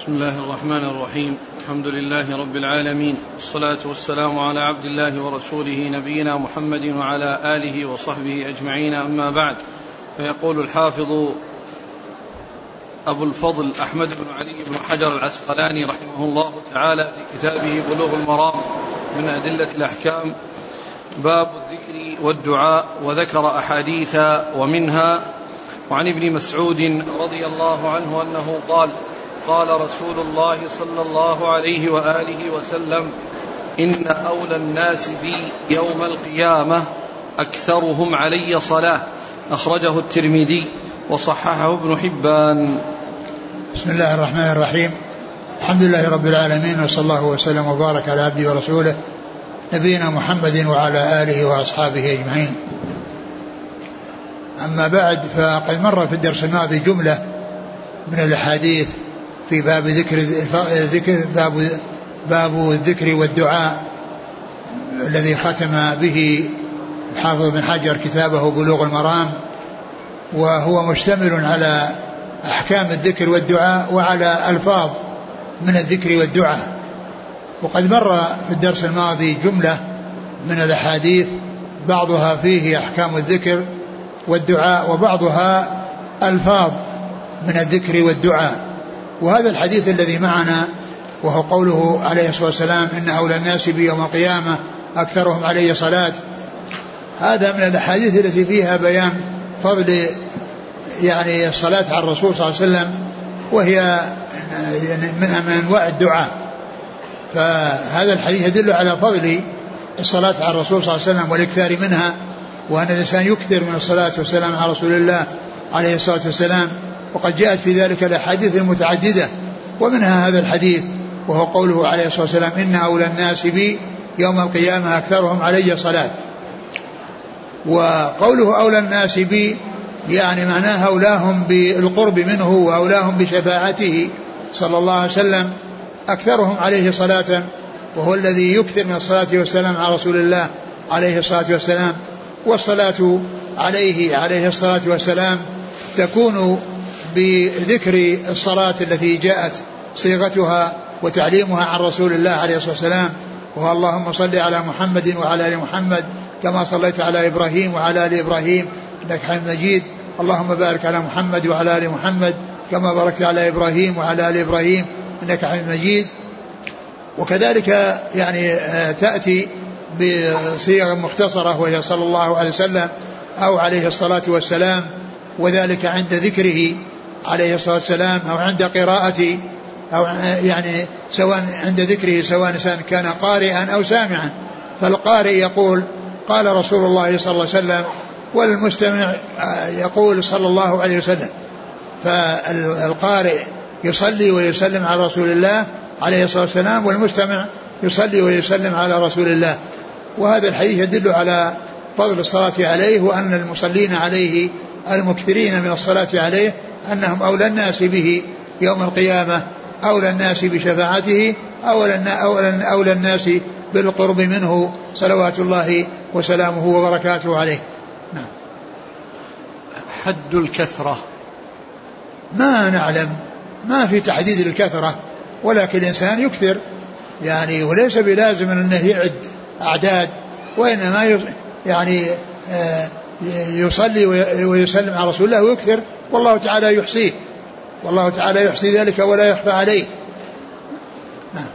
بسم الله الرحمن الرحيم. الحمد لله رب العالمين. والصلاة والسلام على عبد الله ورسوله نبينا محمد وعلى آله وصحبه أجمعين. أما بعد فيقول الحافظ أبو الفضل أحمد بن علي بن حجر العسقلاني رحمه الله تعالى في كتابه بلوغ المرام من أدلة الأحكام باب الذكر والدعاء وذكر أحاديث ومنها وعن ابن مسعود رضي الله عنه أنه قال قال رسول الله صلى الله عليه وآله وسلم إن أولى الناس بي يوم القيامة أكثرهم علي صلاة. أخرجه الترمذي وصححه ابن حبان. بسم الله الرحمن الرحيم. الحمد لله رب العالمين وصلى الله وسلم وبارك على عبده ورسوله نبينا محمد وعلى آله وأصحابه أجمعين. أما بعد فقد مر في الدرس الماضي جملة من الأحاديث في باب ذكر ذكر باب باب الذكر والدعاء الذي ختم به الحافظ بن حجر كتابه بلوغ المرام وهو مشتمل على أحكام الذكر والدعاء وعلى ألفاظ من الذكر والدعاء. وقد مر في الدرس الماضي جملة من الأحاديث بعضها فيه أحكام الذكر والدعاء وبعضها ألفاظ من الذكر والدعاء. وهذا الحديث الذي معنا وهو قوله عليه الصلاة والسلام إن أولى الناس بي يوم القيامة أكثرهم علي صلاة. هذا من الأحاديث التي فيها بيان فضل يعني الصلاة على الرسول صلى الله عليه وسلم وهي من أنواع الدعاء. فهذا الحديث يدل على فضل الصلاة على الرسول صلى الله عليه وسلم والإكثار منها وأن الإنسان يكثر من الصلاة والسلام على رسول الله عليه الصلاة والسلام. وقد جاءت في ذلك الأحاديث المتعددة ومنها هذا الحديث وهو قوله عليه الصلاة والسلام إن أولى الناس بي يوم القيامة أكثرهم علي صلاة. وقوله أولى الناس بي يعني معناه أولاهم بالقرب منه وأولاهم بشفاعته صلى الله عليه وسلم أكثرهم عليه صلاة وهو الذي يكثر من الصلاة والسلام على رسول الله عليه الصلاة والسلام والصلاة عليه عليه الصلاة والسلام تكون بذكر الصلاة التي جاءت صيغتها وتعليمها عن رسول الله عليه الصلاة والسلام وهو اللهم صل على محمد وعلى آل محمد كما صليت على إبراهيم وعلى آل إبراهيم إنك حميد مجيد. اللهم بارك على محمد وعلى آل محمد كما باركت على إبراهيم وعلى آل إبراهيم إنك حميد مجيد. وكذلك يعني آه، تأتي بصيغ مختصرة وهي صلى الله عليه وسلم أو عليه الصلاة والسلام وذلك عند ذكره عليه الصلاة والسلام أو عند قراءة أو يعني سواء عند ذكره سواء كان قارئا أو سامعا. فالقارئ يقول قال رسول الله صلى الله عليه وسلم والمستمع يقول صلى الله عليه وسلم. فالقارئ يصلي ويسلم على رسول الله عليه الصلاة والسلام والمستمع يصلي ويسلم على رسول الله. وهذا الحديث يدل على فضل الصلاة عليه وأن المصلين عليه المكثرين من الصلاة عليه أنهم أولى الناس به يوم القيامة أولى الناس بشفاعته أولى, أولى, أولى الناس بالقرب منه صلوات الله وسلامه وبركاته عليه. نعم. حد الكثرة. ما نعلم. ما في تحديد الكثرة ولكن الإنسان يكثر. يعني وليس بلازم أنه يعد أعداد وإنما يعني آه يصلي ويسلم على رسول الله ويكثر والله تعالى يحصيه. والله تعالى يحصي ذلك ولا يخفى عليه. نعم.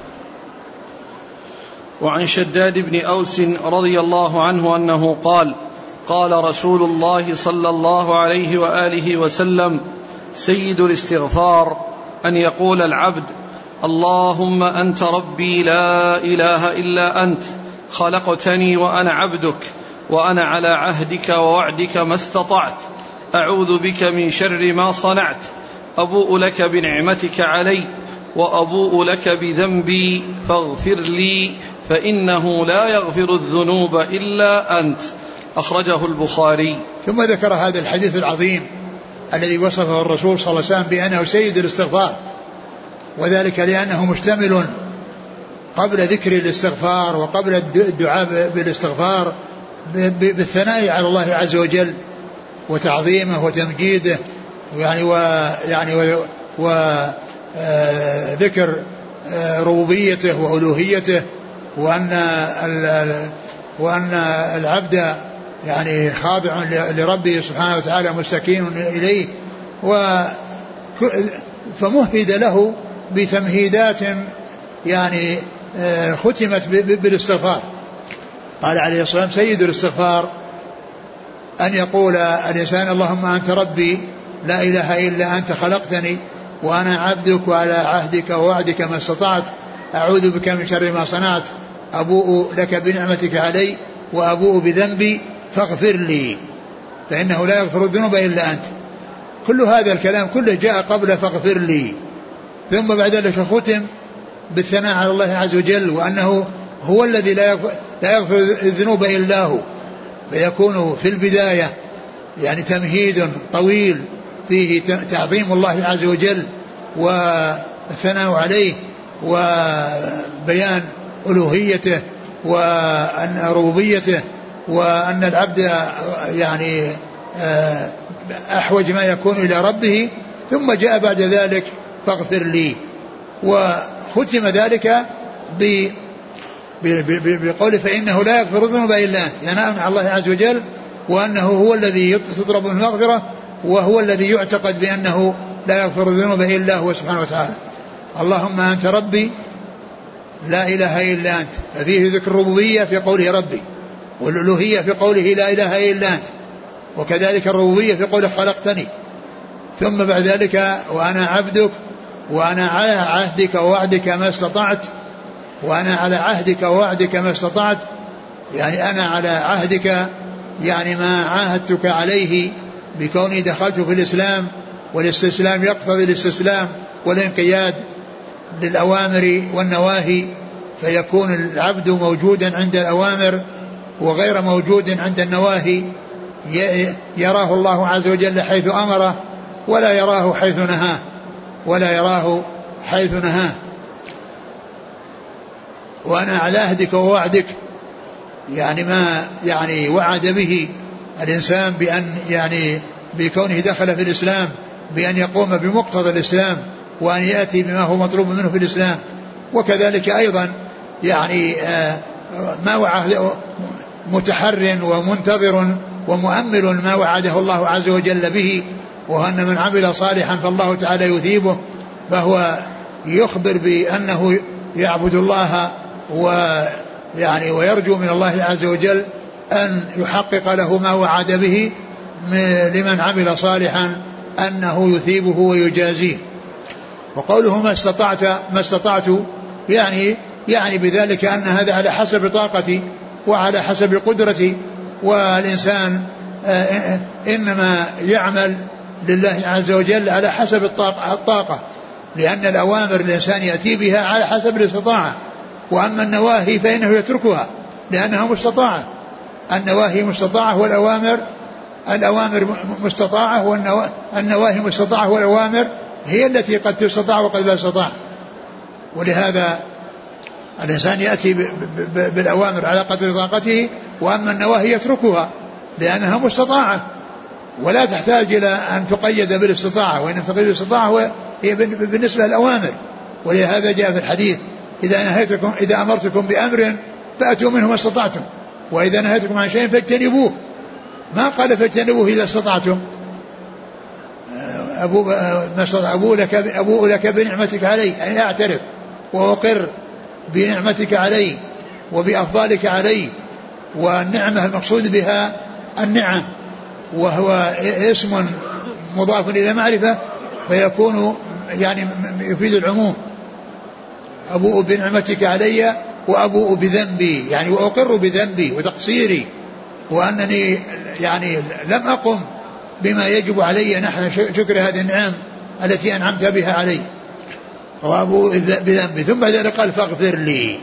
وعن شداد بن أوس رضي الله عنه أنه قال قال رسول الله صلى الله عليه وآله وسلم سيد الاستغفار أن يقول العبد اللهم أنت ربي لا إله إلا أنت خلقتني وأنا عبدك. وأنا على عهدك ووعدك ما استطعت. أعوذ بك من شر ما صنعت. أبوء لك بنعمتك علي وأبوء لك بذنبي. فاغفر لي فإنه لا يغفر الذنوب إلا أنت. أخرجه البخاري. ثم ذكر هذا الحديث العظيم الذي وصفه الرسول صلى الله عليه وسلم بأنه سيد الاستغفار وذلك لأنه مشتمل قبل ذكر الاستغفار وقبل الدعاء بالاستغفار. بالثناء على الله عز وجل وتعظيمه وتمجيده يعني ويعني و آه، ذكر آه، ربوبيته وألوهيته وأن وأن العبد يعني خاضع لربه سبحانه وتعالى مستكين إليه و فمهد له بتمهيدات يعني آه، ختمت بالاستغفار. قال عليه الصلاة والسلام سيد الاستغفار أن يقول الإنسان اللهم أنت ربي لا إله إلا أنت خلقتني وأنا عبدك وعلى عهدك ووعدك ما استطعت أعوذ بك من شر ما صنعت أبوء لك بنعمتك علي وأبوء بذنبي فاغفر لي. فإنه لا يغفر الذنوب إلا أنت. كل هذا الكلام كله جاء قبل فاغفر لي. ثم بعد ذلك ختم بالثناء على الله عز وجل وأنه هو الذي لا لا يغفر الذنوب إلا هو فيكون في البداية يعني تمهيد طويل فيه تعظيم الله عز وجل والثناء عليه وبيان ألوهيته وأن ربوبيته وأن العبد يعني آه، أحوج ما يكون إلى ربه ثم جاء بعد ذلك فاغفر لي. وختم ذلك ب بقوله فإنه لا يغفر الذنوب إلا أنت. ثناء يعني على الله عز وجل وأنه هو الذي تطلب المغفرة وهو الذي يعتقد بأنه لا يغفر الذنوب إلا هو سبحانه وتعالى. اللهم أنت ربي لا إله إلا أنت. ففيه ذكر الربوبية في قوله ربي والألوهية في قوله لا إله إلا أنت وكذلك الربوبية في قوله خلقتني. ثم بعد ذلك وأنا عبدك وأنا على عهدك ووعدك ما استطعت وأنا على عهدك ووعدك ما استطعت يعني أنا على عهدك يعني ما عاهدتك عليه بكوني دخلت في الإسلام والاستسلام يقتضي الاستسلام والانقياد للأوامر والنواهي فيكون العبد موجودا عند الأوامر وغير موجود عند النواهي يراه الله عز وجل حيث أمره ولا يراه حيث نهاه ولا يراه حيث نهاه. وأنا على عهدك ووعدك. يعني ما يعني وعد به الإنسان بأن يعني بكونه دخل في الإسلام بأن يقوم بمقتضى الإسلام وأن يأتي بما هو مطلوب منه في الإسلام. وكذلك أيضا يعني آه، ما وعد متحر ومنتظر ومؤمل ما وعده الله عز وجل به وأن من عمل صالحا فالله تعالى يثيبه فهو يخبر بأنه يعبد الله ويعني ويرجو من الله عز وجل أن يحقق له ما وعد به لمن عمل صالحا أنه يثيبه ويجازيه. وقوله ما استطعت ما استطعت يعني يعني بذلك أن هذا على حسب طاقتي وعلى حسب قدرتي والإنسان آه، إنما يعمل لله عز وجل على حسب الطاقة لأن الأوامر الإنسان يأتي بها على حسب الاستطاعة. وأما النواهي فإنه يتركها لأنها مستطاعة. النواهي مستطاعة والأوامر الأوامر مستطاعة والنواهي مستطاعة والأوامر هي التي قد تستطاع وقد لا تستطاع. ولهذا الإنسان يأتي بالأوامر على قدر طاقته وأما النواهي يتركها لأنها مستطاعة. ولا تحتاج إلى أن تقيد بالاستطاعة وإن تقيد بالاستطاعة هي بالنسبة للأوامر. ولهذا جاء في الحديث إذا نهيتكم إذا أمرتكم بأمر فأتوا منه ما استطعتم. وإذا نهيتكم عن شيء فاجتنبوه. ما قال فاجتنبوه إذا استطعتم. أبو ما استطع أبو لك أبوء لك بنعمتك علي يعني أعترف. وأقر بنعمتك علي وبأفضالك علي والنعمة المقصود بها النعم. وهو اسم مضاف إلى معرفة فيكون يعني يفيد العموم. أبوء بنعمتك علي وأبوء بذنبي. يعني وأقر بذنبي وتقصيري. وأنني يعني لم أقم بما يجب علي نحن شكر هذه النعم التي أنعمت بها علي. وأبوء بذنبي. ثم بعد ذلك قال فاغفر لي.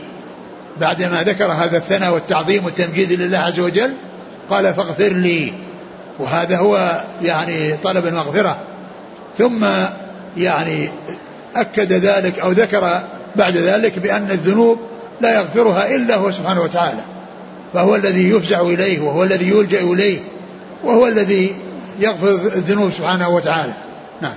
بعدما ذكر هذا الثناء والتعظيم والتمجيد لله عز وجل قال فاغفر لي. وهذا هو يعني طلب المغفرة. ثم يعني أكد ذلك أو ذكر بعد ذلك بأن الذنوب لا يغفرها إلا هو سبحانه وتعالى. فهو الذي يفزع إليه وهو الذي يلجأ إليه وهو الذي يغفر الذنوب سبحانه وتعالى. نعم.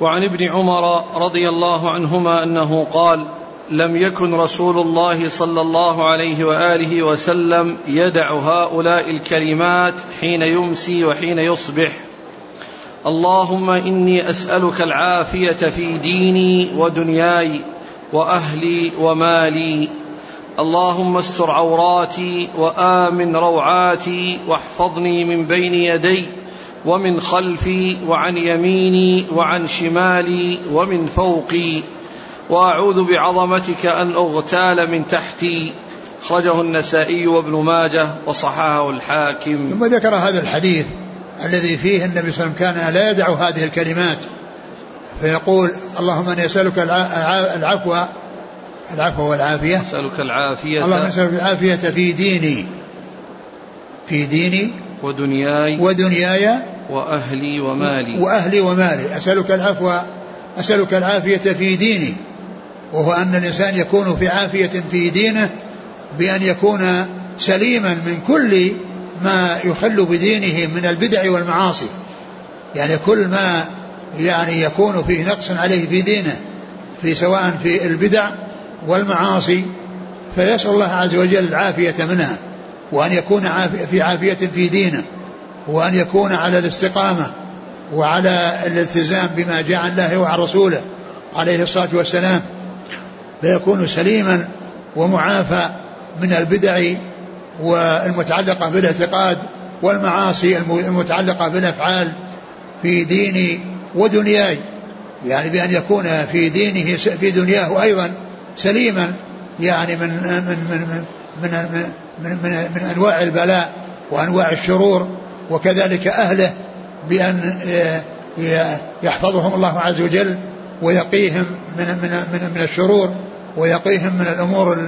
وعن ابن عمر رضي الله عنهما أنه قال لم يكن رسول الله صلى الله عليه وآله وسلم يدع هؤلاء الكلمات حين يمسي وحين يصبح. اللهم إني أسألك العافية في ديني ودنياي وأهلي ومالي. اللهم استر عوراتي وآمن روعاتي واحفظني من بين يدي ومن خلفي وعن يميني وعن شمالي ومن فوقي. وأعوذ بعظمتك أن أغتال من تحتي. أخرجه النسائي وابن ماجه وصححه الحاكم. ثم ذكر هذا الحديث. الذي فيه النبي صلى الله عليه وسلم كان لا يدع هذه الكلمات. فيقول اللهم إني أسألك العفو العفو والعافية. أسألك العافية. اللهم أسألك العافية في ديني. في ديني ودنياي. ودنياي. وأهلي ومالي. وأهلي ومالي. أسألك العفو أسألك العافية في ديني. وهو أن الإنسان يكون في عافية في دينه بأن يكون سليما من كل ما يخل بدينه من البدع والمعاصي. يعني كل ما يعني يكون فيه نقص عليه في دينه في سواء في البدع والمعاصي فيسأل الله عز وجل العافية منها وأن يكون في عافية في دينه وأن يكون على الاستقامة وعلى الالتزام بما جاء عن الله وعن رسوله عليه الصلاة والسلام. فيكون سليما ومعافى من البدع والمتعلقة بالاعتقاد والمعاصي المتعلقة بالأفعال في ديني ودنياي. يعني بأن يكون في دينه في دنياه أيضا سليما يعني من من من من من, من, من, من أنواع البلاء وأنواع الشرور وكذلك أهله بأن يحفظهم الله عز وجل ويقيهم من من من, من الشرور ويقيهم من الأمور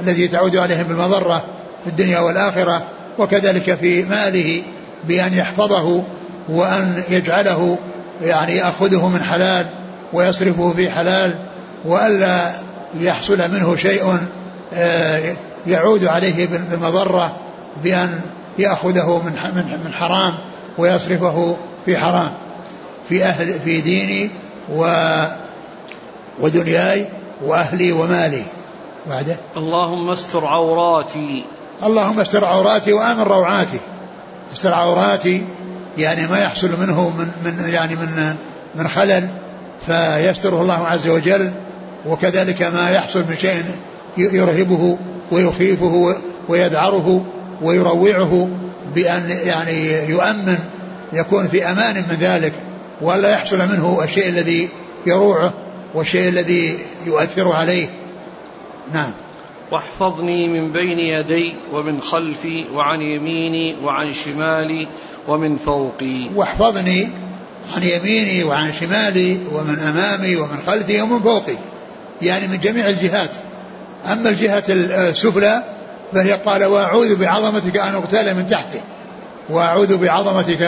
التي تعود عليهم بالمضرة. في الدنيا والآخرة وكذلك في ماله بأن يحفظه وأن يجعله يعني يأخذه من حلال ويصرفه في حلال وألا يحصل منه شيء آه، يعود عليه بالمضرة بأن يأخذه من من حرام ويصرفه في حرام. في أهل في ديني و ودنياي وأهلي ومالي. بعده اللهم استر عوراتي اللهم استر عوراتي وآمن روعاتي. استر عوراتي يعني ما يحصل منه من من يعني من من خلل فيستره الله عز وجل وكذلك ما يحصل من شيء يرهبه ويخيفه ويدعره ويروعه بأن يعني يؤمن يكون في أمان من ذلك ولا يحصل منه الشيء الذي يروعه والشيء الذي يؤثر عليه. نعم. واحفظني من بين يدي ومن خلفي وعن يميني وعن شمالي ومن فوقي. واحفظني عن يميني وعن شمالي ومن أمامي ومن خلفي ومن فوقي. يعني من جميع الجهات. أما الجهة السفلى فهي قال وأعوذ بعظمتك أن أغتال من تحتي. وأعوذ بعظمتك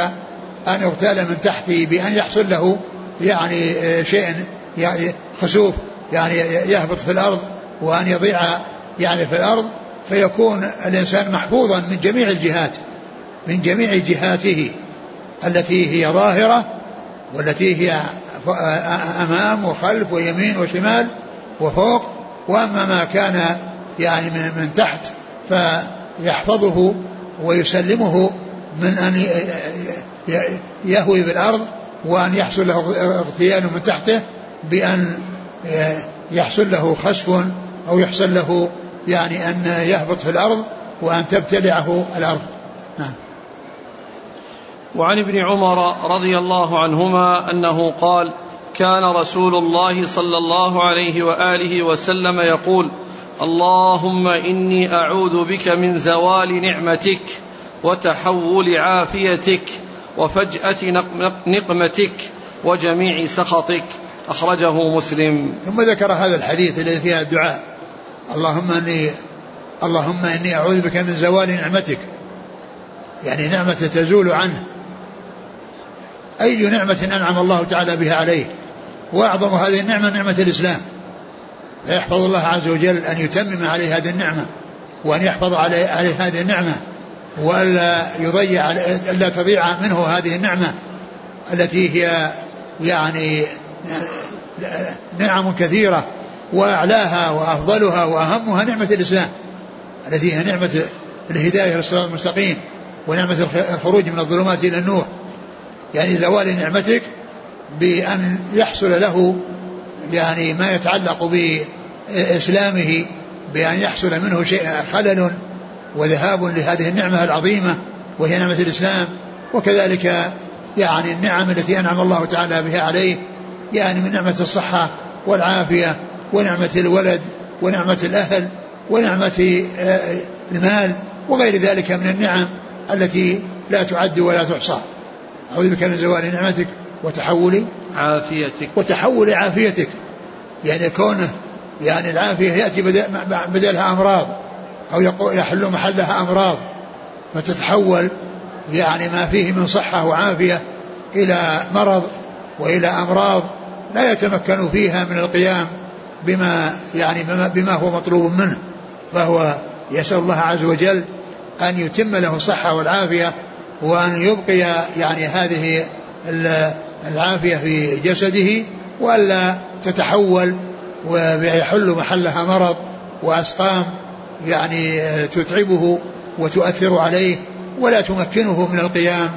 أن أغتال من تحتي بأن يحصل له يعني شيء يعني خسوف يعني يهبط في الأرض وأن يضيع يعني في الأرض فيكون الإنسان محفوظا من جميع الجهات من جميع جهاته التي هي ظاهرة والتي هي أمام وخلف ويمين وشمال وفوق. وأما ما كان يعني من تحت فيحفظه ويسلمه من أن يهوي بالأرض وأن يحصل له اغتيال من تحته بأن يحصل له خسف أو يحصل له يعني أن يهبط في الأرض وأن تبتلعه الأرض. نعم. وعن ابن عمر رضي الله عنهما أنه قال كان رسول الله صلى الله عليه وآله وسلم يقول اللهم إني أعوذ بك من زوال نعمتك وتحول عافيتك وفجأة نقمتك وجميع سخطك. أخرجه مسلم. ثم ذكر هذا الحديث الذي فيها الدعاء. اللهم اني اللهم إني أعوذ بك من زوال نعمتك. يعني نعمة تزول عنه. أي نعمة أنعم الله تعالى بها عليه وأعظم هذه النعمة نعمة الإسلام. فيحفظ الله عز وجل أن يتمم عليه هذه النعمة وأن يحفظ عليه, عليه هذه النعمة وألا يضيع ألا تضيع منه هذه النعمة التي هي يعني نعم كثيرة. وأعلاها وأفضلها وأهمها نعمة الإسلام التي هي نعمة الهداية للصراط المستقيم ونعمة الخروج من الظلمات إلى النور. يعني زوال نعمتك بأن يحصل له يعني ما يتعلق بإسلامه بأن يحصل منه شيء خلل وذهاب لهذه النعمة العظيمة وهي نعمة الإسلام. وكذلك يعني النعم التي أنعم الله تعالى بها عليه يعني من نعمة الصحة والعافية ونعمة الولد ونعمة الأهل ونعمة آه، المال وغير ذلك من النعم التي لا تعد ولا تحصى. أعوذ بك من زوال نعمتك وتحول عافيتك. وتحول عافيتك. يعني كونه يعني العافية يأتي بدلها أمراض أو يحل محلها أمراض. فتتحول يعني ما فيه من صحة وعافية إلى مرض وإلى أمراض لا يتمكن فيها من القيام بما يعني بما هو مطلوب منه فهو يسأل الله عز وجل أن يتم له الصحة والعافية وأن يبقي يعني هذه العافية في جسده وألا تتحول ويحل محلها مرض وأسقام يعني تتعبه وتؤثر عليه ولا تمكنه من القيام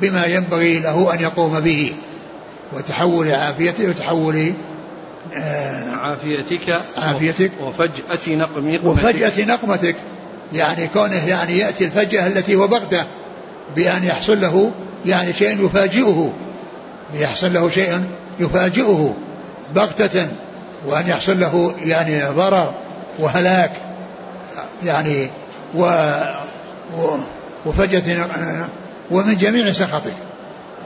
بما ينبغي له أن يقوم به وتحول عافيته وتحول عافيتك عافيتك. وفجأة نقمتك. وفجأة نقمتك. يعني كونه يعني يأتي الفجأة التي هو بغتة بأن يحصل له يعني شيء يفاجئه. يحصل له شيء يفاجئه بغتة وأن يحصل له يعني ضرر وهلاك. يعني و, و وفجأة ومن جميع سخطه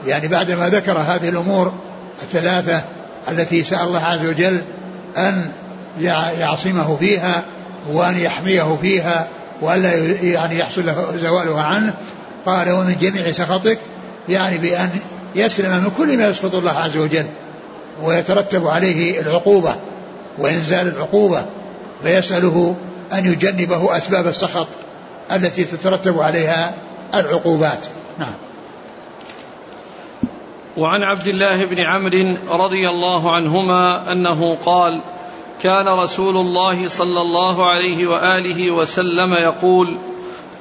يعني بعدما ذكر هذه الأمور الثلاثة التي سأل الله عز وجل أن يعصمه فيها وأن يحميه فيها وألا يعني يحصل له زوالها عنه. قال ومن جميع سخطك يعني بأن يسلم من كل ما يسخط الله عز وجل ويترتب عليه العقوبة وإنزال العقوبة فيسأله أن يجنبه أسباب السخط التي تترتب عليها العقوبات. نعم. وعن عبد الله بن عمرو رضي الله عنهما أنه قال كان رسول الله صلى الله عليه وآله وسلم يقول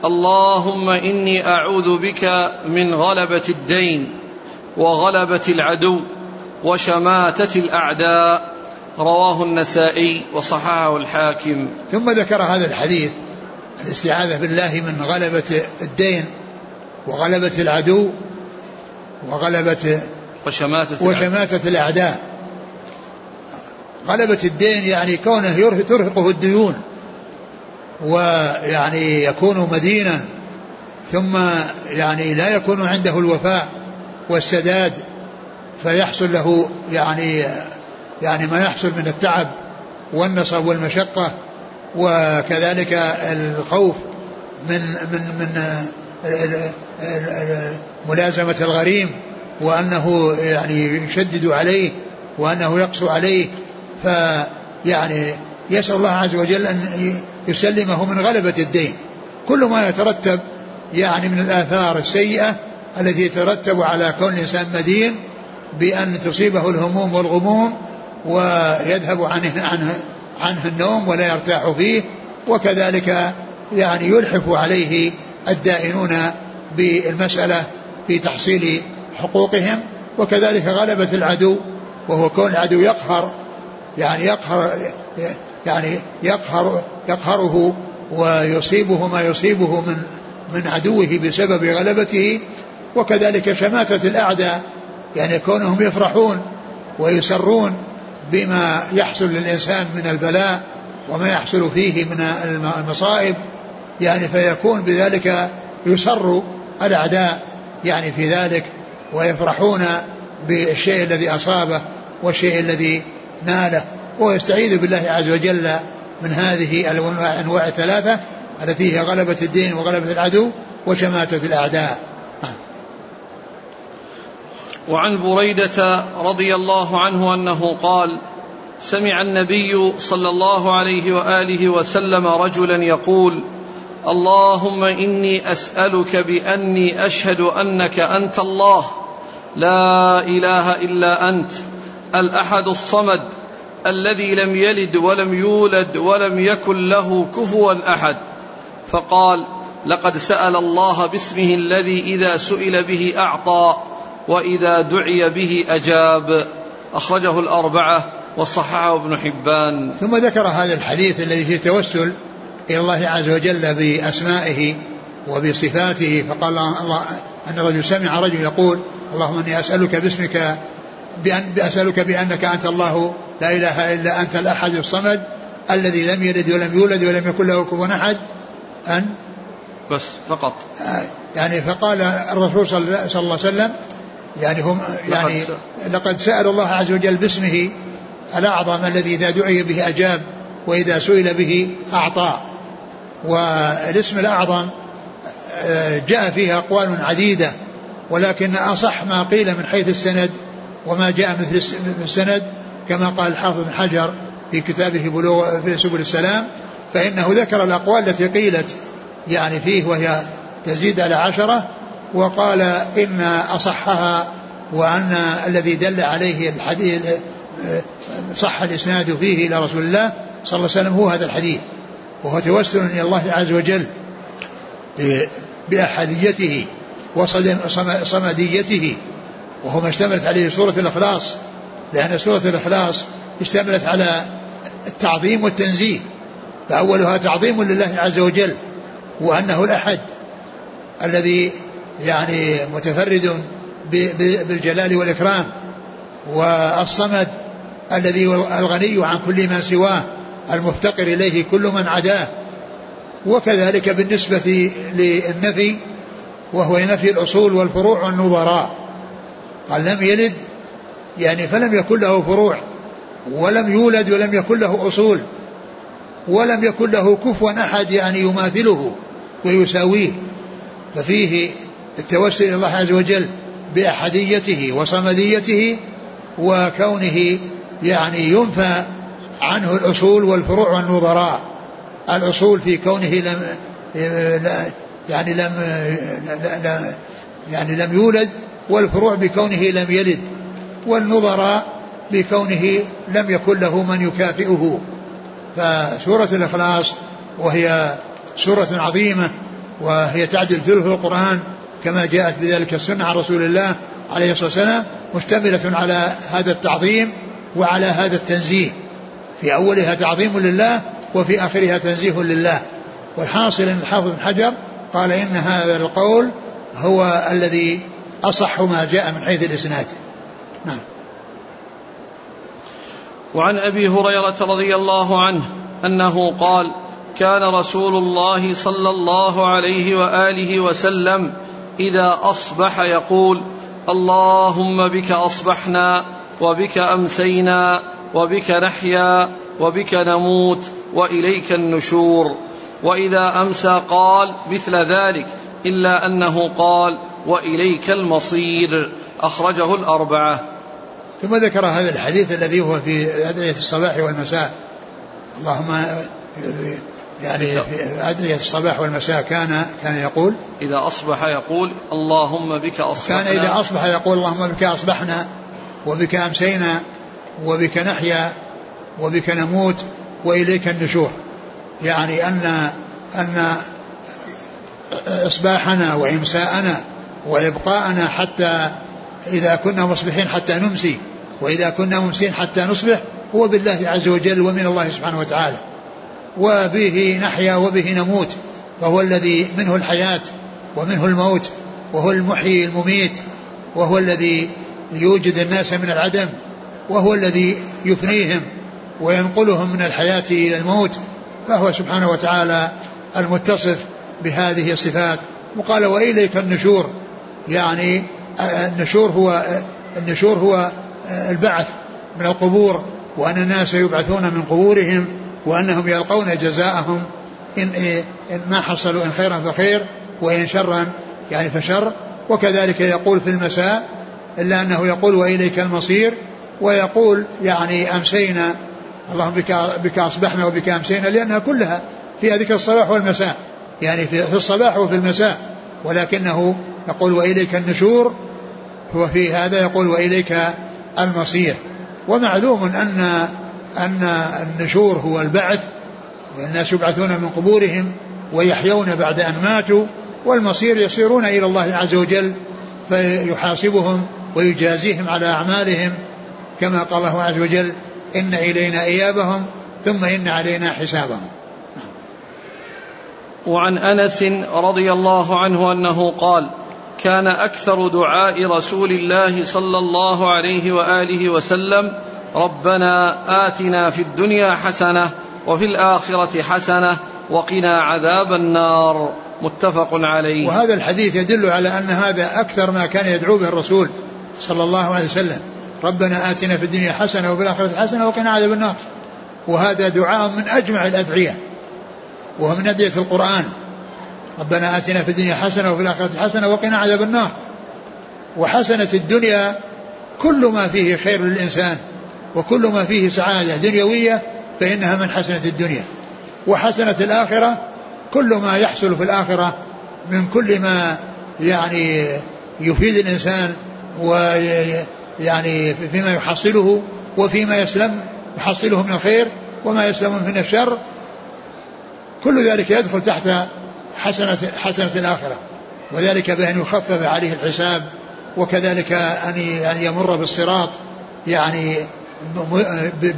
اللهم إني أعوذ بك من غلبة الدين وغلبة العدو وشماتة الأعداء. رواه النسائي وصححه الحاكم. ثم ذكر هذا الحديث الاستعاذة بالله من غلبة الدين وغلبة العدو وغلبة وشماتة وشماتة الأعداء. غلبة الدين يعني كونه ترهقه الديون ويعني يكون مدينا ثم يعني لا يكون عنده الوفاء والسداد فيحصل له يعني يعني ما يحصل من التعب والنصب والمشقة وكذلك الخوف من من من ملازمة الغريم وأنه يعني يشدد عليه وأنه يقسو عليه فيعني يسأل الله عز وجل أن يسلمه من غلبة الدين. كل ما يترتب يعني من الآثار السيئة التي يترتب على كون الإنسان مدين بأن تصيبه الهموم والغموم ويذهب عنه, عنه عنه النوم ولا يرتاح فيه وكذلك يعني يلحف عليه الدائنون بالمسألة في تحصيل حقوقهم وكذلك غلبة العدو وهو كون العدو يقهر يعني يقهر يعني يقهر يقهره ويصيبه ما يصيبه من من عدوه بسبب غلبته وكذلك شماتة الأعداء يعني كونهم يفرحون ويسرون بما يحصل للإنسان من البلاء وما يحصل فيه من المصائب. يعني فيكون بذلك يسر الأعداء يعني في ذلك ويفرحون بالشيء الذي أصابه والشيء الذي ناله. ويستعيذ بالله عز وجل من هذه الأنواع الثلاثة التي هي غلبة الدين وغلبة العدو وشماتة الأعداء. وعن بريدة رضي الله عنه أنه قال سمع النبي صلى الله عليه وآله وسلم رجلا يقول اللهم إني أسألك بأني أشهد أنك أنت الله. لا إله إلا أنت. الأحد الصمد. الذي لم يلد ولم يولد ولم يكن له كفوا أحد. فقال لقد سأل الله باسمه الذي إذا سئل به أعطى وإذا دعي به أجاب. أخرجه الأربعة وصححه ابن حبان. ثم ذكر هذا الحديث الذي فيه توسل إلى الله عز وجل بأسمائه وبصفاته فقال الله أن الرجل سمع رجل يقول اللهم إني أسألك باسمك بأن أسألك بأنك أنت الله لا إله إلا أنت الأحد الصمد الذي لم يلد ولم يولد ولم يكن له كفوا أحد. أن؟ بس فقط. يعني فقال الرسول صلى الله عليه وسلم يعني هم يعني لقد سأل الله عز وجل باسمه الأعظم الذي إذا دعي به أجاب وإذا سئل به أعطى. والاسم الأعظم آه، جاء فيه أقوال عديدة ولكن أصح ما قيل من حيث السند وما جاء مثل السند كما قال الحافظ بن حجر في كتابه بلوغ في سبل السلام فإنه ذكر الأقوال التي قيلت يعني فيه وهي تزيد على عشرة وقال إن أصحها وأن الذي دل عليه الحديث صح الإسناد فيه إلى رسول الله صلى الله عليه وسلم هو هذا الحديث. وهو توسل إلى الله عز وجل بأحديته وصمديته وهو ما اشتملت عليه سورة الإخلاص لأن سورة الإخلاص اشتملت على التعظيم والتنزيه فأولها تعظيم لله عز وجل وأنه الأحد الذي يعني متفرد بالجلال والإكرام والصمد الذي الغني عن كل ما سواه. المفتقر إليه كل من عداه. وكذلك بالنسبة للنفي وهو نفي الأصول والفروع والنظراء. قال لم يلد يعني فلم يكن له فروع ولم يولد ولم يكن له أصول ولم يكن له كفوا أحد يعني يماثله ويساويه. ففيه التوسل إلى الله عز وجل بأحديته وصمديته وكونه يعني ينفى عنه الأصول والفروع والنظراء. الأصول في كونه لم يعني لم يعني لم يولد والفروع بكونه لم يلد والنظراء بكونه لم يكن له من يكافئه. فسورة الإخلاص وهي سورة عظيمة وهي تعدل ثلث القرآن كما جاءت بذلك السنة عن رسول الله عليه الصلاة والسلام مشتملة على هذا التعظيم وعلى هذا التنزيه. في أولها تعظيم لله وفي آخرها تنزيه لله. والحاصل أن الحافظ بن حجر قال إن هذا القول هو الذي أصح ما جاء من حيث الإسناد. نعم. وعن أبي هريرة رضي الله عنه أنه قال كان رسول الله صلى الله عليه وآله وسلم إذا أصبح يقول اللهم بك أصبحنا وبك أمسينا وبك نحيا وبك نموت وإليك النشور. وإذا أمسى قال مثل ذلك إلا أنه قال وإليك المصير. أخرجه الأربعة. ثم ذكر هذا الحديث الذي هو في أدعية الصباح والمساء. اللهم يعني في أدعية الصباح والمساء كان كان يقول إذا أصبح يقول اللهم بك أصبحنا. كان إذا أصبح يقول اللهم بك أصبحنا وبك أمسينا. وبك نحيا وبك نموت وإليك النشور. يعني أن أن إصباحنا وإمساءنا وإبقاءنا حتى إذا كنا مصبحين حتى نمسي وإذا كنا ممسين حتى نصبح هو بالله عز وجل ومن الله سبحانه وتعالى. وبه نحيا وبه نموت فهو الذي منه الحياة ومنه الموت وهو المحيي المميت وهو الذي يوجد الناس من العدم وهو الذي يفنيهم وينقلهم من الحياة إلى الموت فهو سبحانه وتعالى المتصف بهذه الصفات. وقال وإليك النشور. يعني النشور هو النشور هو البعث من القبور وأن الناس يبعثون من قبورهم وأنهم يلقون جزاءهم. إن, إن ما حصلوا إن خيرا فخير وإن شرا يعني فشر. وكذلك يقول في المساء إلا أنه يقول وإليك المصير. ويقول يعني أمسينا اللهم بك, بك أصبحنا وبك أمسينا لأنها كلها فيها ذكر الصباح والمساء يعني في الصباح وفي المساء. ولكنه يقول وإليك النشور وفي هذا يقول وإليك المصير. ومعلوم أن أن النشور هو البعث والناس يبعثون من قبورهم ويحيون بعد أن ماتوا والمصير يصيرون إلى الله عز وجل فيحاسبهم ويجازيهم على أعمالهم كما قال الله عز وجل إن إلينا إيابهم ثم إن علينا حسابهم. وعن أنس رضي الله عنه أنه قال كان أكثر دعاء رسول الله صلى الله عليه وآله وسلم ربنا آتنا في الدنيا حسنة وفي الآخرة حسنة وقنا عذاب النار. متفق عليه. وهذا الحديث يدل على أن هذا أكثر ما كان يدعو به الرسول صلى الله عليه وسلم. ربنا آتنا في الدنيا حسنة وفي الآخرة حسنة وقنا عذاب النار. وهذا دعاء من أجمع الأدعية. وهو من أدعية القرآن. ربنا آتنا في الدنيا حسنة وفي الآخرة حسنة وقنا عذاب النار. وحسنة الدنيا كل ما فيه خير للإنسان وكل ما فيه سعادة دنيوية فإنها من حسنة الدنيا. وحسنة الآخرة كل ما يحصل في الآخرة من كل ما يعني يفيد الإنسان فيما يحصله وفيما يسلم يحصله من الخير وما يسلم من الشر. كل ذلك يدخل تحت حسنة حسنة الآخرة. وذلك بأن يخفف عليه الحساب وكذلك أن يمر بالصراط يعني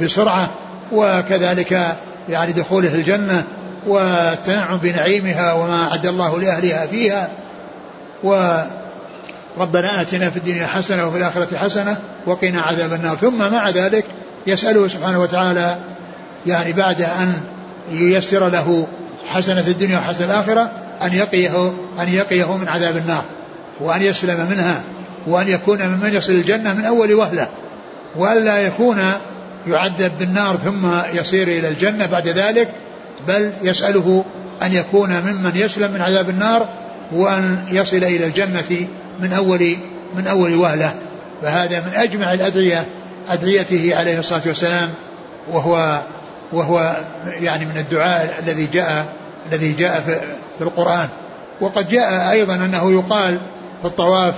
بسرعة وكذلك يعني دخوله الجنة والتنعم بنعيمها وما أعد الله لأهلها فيها. وربنا آتنا في الدنيا حسنة وفي الآخرة حسنة وقنا عذاب النار. ثم مع ذلك يسأله سبحانه وتعالى يعني بعد أن ييسر له حسنة الدنيا وحسنة الآخرة أن يقيه أن يقيه من عذاب النار وأن يسلم منها وأن يكون ممن يصل الجنة من أول وهلة وألا يكون يعذب بالنار ثم يصير إلى الجنة بعد ذلك بل يسأله أن يكون ممن يسلم من عذاب النار وأن يصل إلى الجنة من أول من أول وهلة. فهذا من أجمع الأدعية أدعيته عليه الصلاة والسلام وهو وهو يعني من الدعاء الذي جاء الذي جاء في القرآن. وقد جاء أيضا أنه يقال في الطواف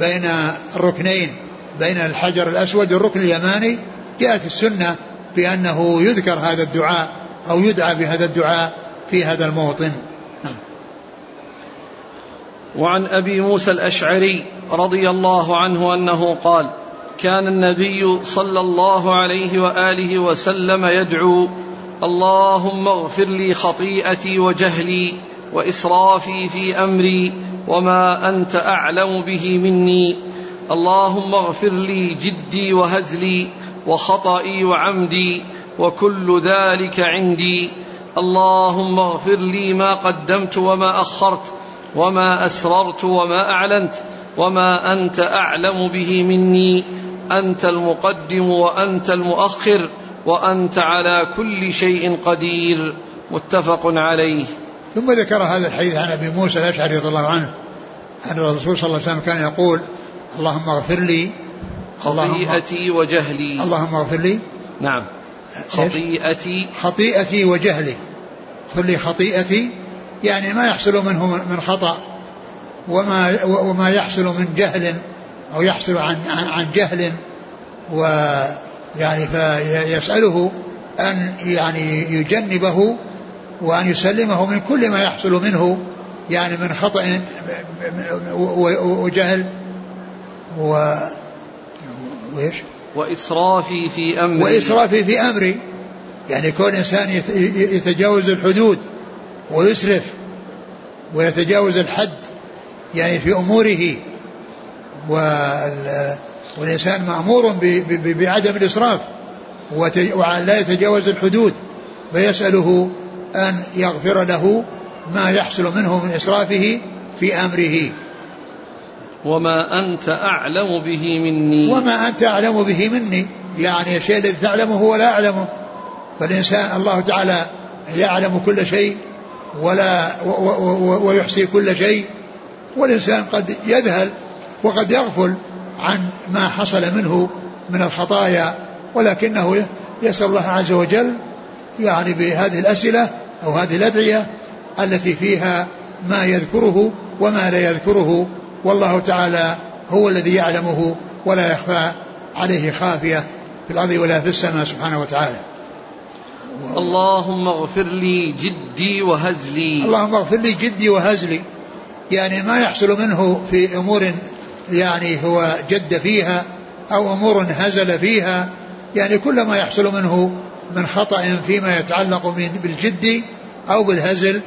بين الركنين بين الحجر الأسود والركن اليماني. جاءت السنة بأنه يذكر هذا الدعاء أو يدعى بهذا الدعاء في هذا الموطن. وعن أبي موسى الأشعري رضي الله عنه أنه قال كان النبي صلى الله عليه وآله وسلم يدعو اللهم اغفر لي خطيئتي وجهلي وإسرافي في أمري وما أنت أعلم به مني. اللهم اغفر لي جدي وهزلي وخطئي وعمدي وكل ذلك عندي. اللهم اغفر لي ما قدمت وما أخرت وما اسررت وما اعلنت وما انت اعلم به مني انت المقدم وانت المؤخر وانت على كل شيء قدير متفق عليه. ثم ذكر هذا الحديث عن أبي موسى الأشعري رضي الله عنه أن الرسول صلى الله عليه وسلم كان يقول اللهم اغفر لي خطيئتي وجهلي. اللهم اغفر لي. نعم. خطيئتي. خطيئتي وجهلي. اغفر لي خطيئتي يعني ما يحصل منه من خطأ وما وما يحصل من جهل أو يحصل عن عن جهل ويعني فيسأله أن يعني يجنبه وأن يسلمه من كل ما يحصل منه يعني من خطأ وجهل و وإيش؟ وإسرافي في أمري. وإسرافي في أمري. يعني كون إنسان يتجاوز الحدود. ويسرف ويتجاوز الحد يعني في أموره. والإنسان مأمور بعدم الإسراف. وأن لا يتجاوز الحدود. فيسأله أن يغفر له ما يحصل منه من إسرافه في أمره. وما أنت أعلم به مني. وما أنت أعلم به مني. يعني الشيء الذي تعلمه ولا أعلمه. فالإنسان الله تعالى يعلم كل شيء. ولا ويحصي كل شيء والإنسان قد يذهل وقد يغفل عن ما حصل منه من الخطايا ولكنه يسأل الله عز وجل يعني بهذه الأسئلة أو هذه الأدعية التي فيها ما يذكره وما لا يذكره. والله تعالى هو الذي يعلمه ولا يخفى عليه خافية في الأرض ولا في السماء سبحانه وتعالى. اللهم اغفر لي جدي وهزلي. اللهم اغفر لي جدي وهزلي. يعني ما يحصل منه في أمور يعني هو جد فيها أو أمور هزل فيها. يعني كل ما يحصل منه من خطأ فيما يتعلق بالجد أو بالهزل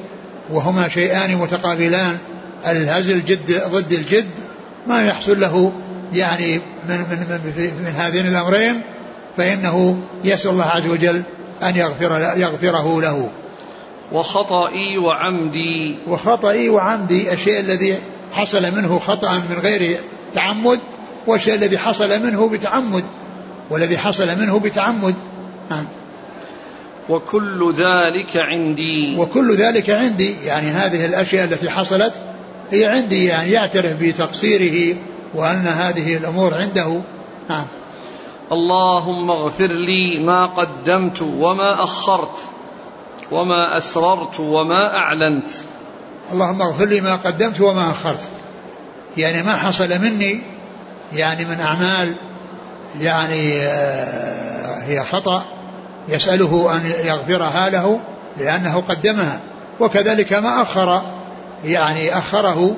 وهما شيئان متقابلان. الهزل جد ضد الجد. ما يحصل له يعني من من من, من هذين الأمرين فإنه يسأل الله عز وجل أن يغفر يغفره له. وخطئي وعمدي. وخطئي وعمدي الشيء الذي حصل منه خطأ من غير تعمد والشيء الذي حصل منه بتعمد والذي حصل منه بتعمد. نعم. وكل ذلك عندي. وكل ذلك عندي. يعني هذه الأشياء التي حصلت هي عندي يعني يعترف بتقصيره وأن هذه الأمور عنده. نعم. اللهم اغفر لي ما قدمت وما أخرت وما أسررت وما أعلنت. اللهم اغفر لي ما قدمت وما أخرت. يعني ما حصل مني يعني من أعمال يعني آه، هي خطأ يسأله أن يغفرها له لأنه قدمها. وكذلك ما أخر يعني أخره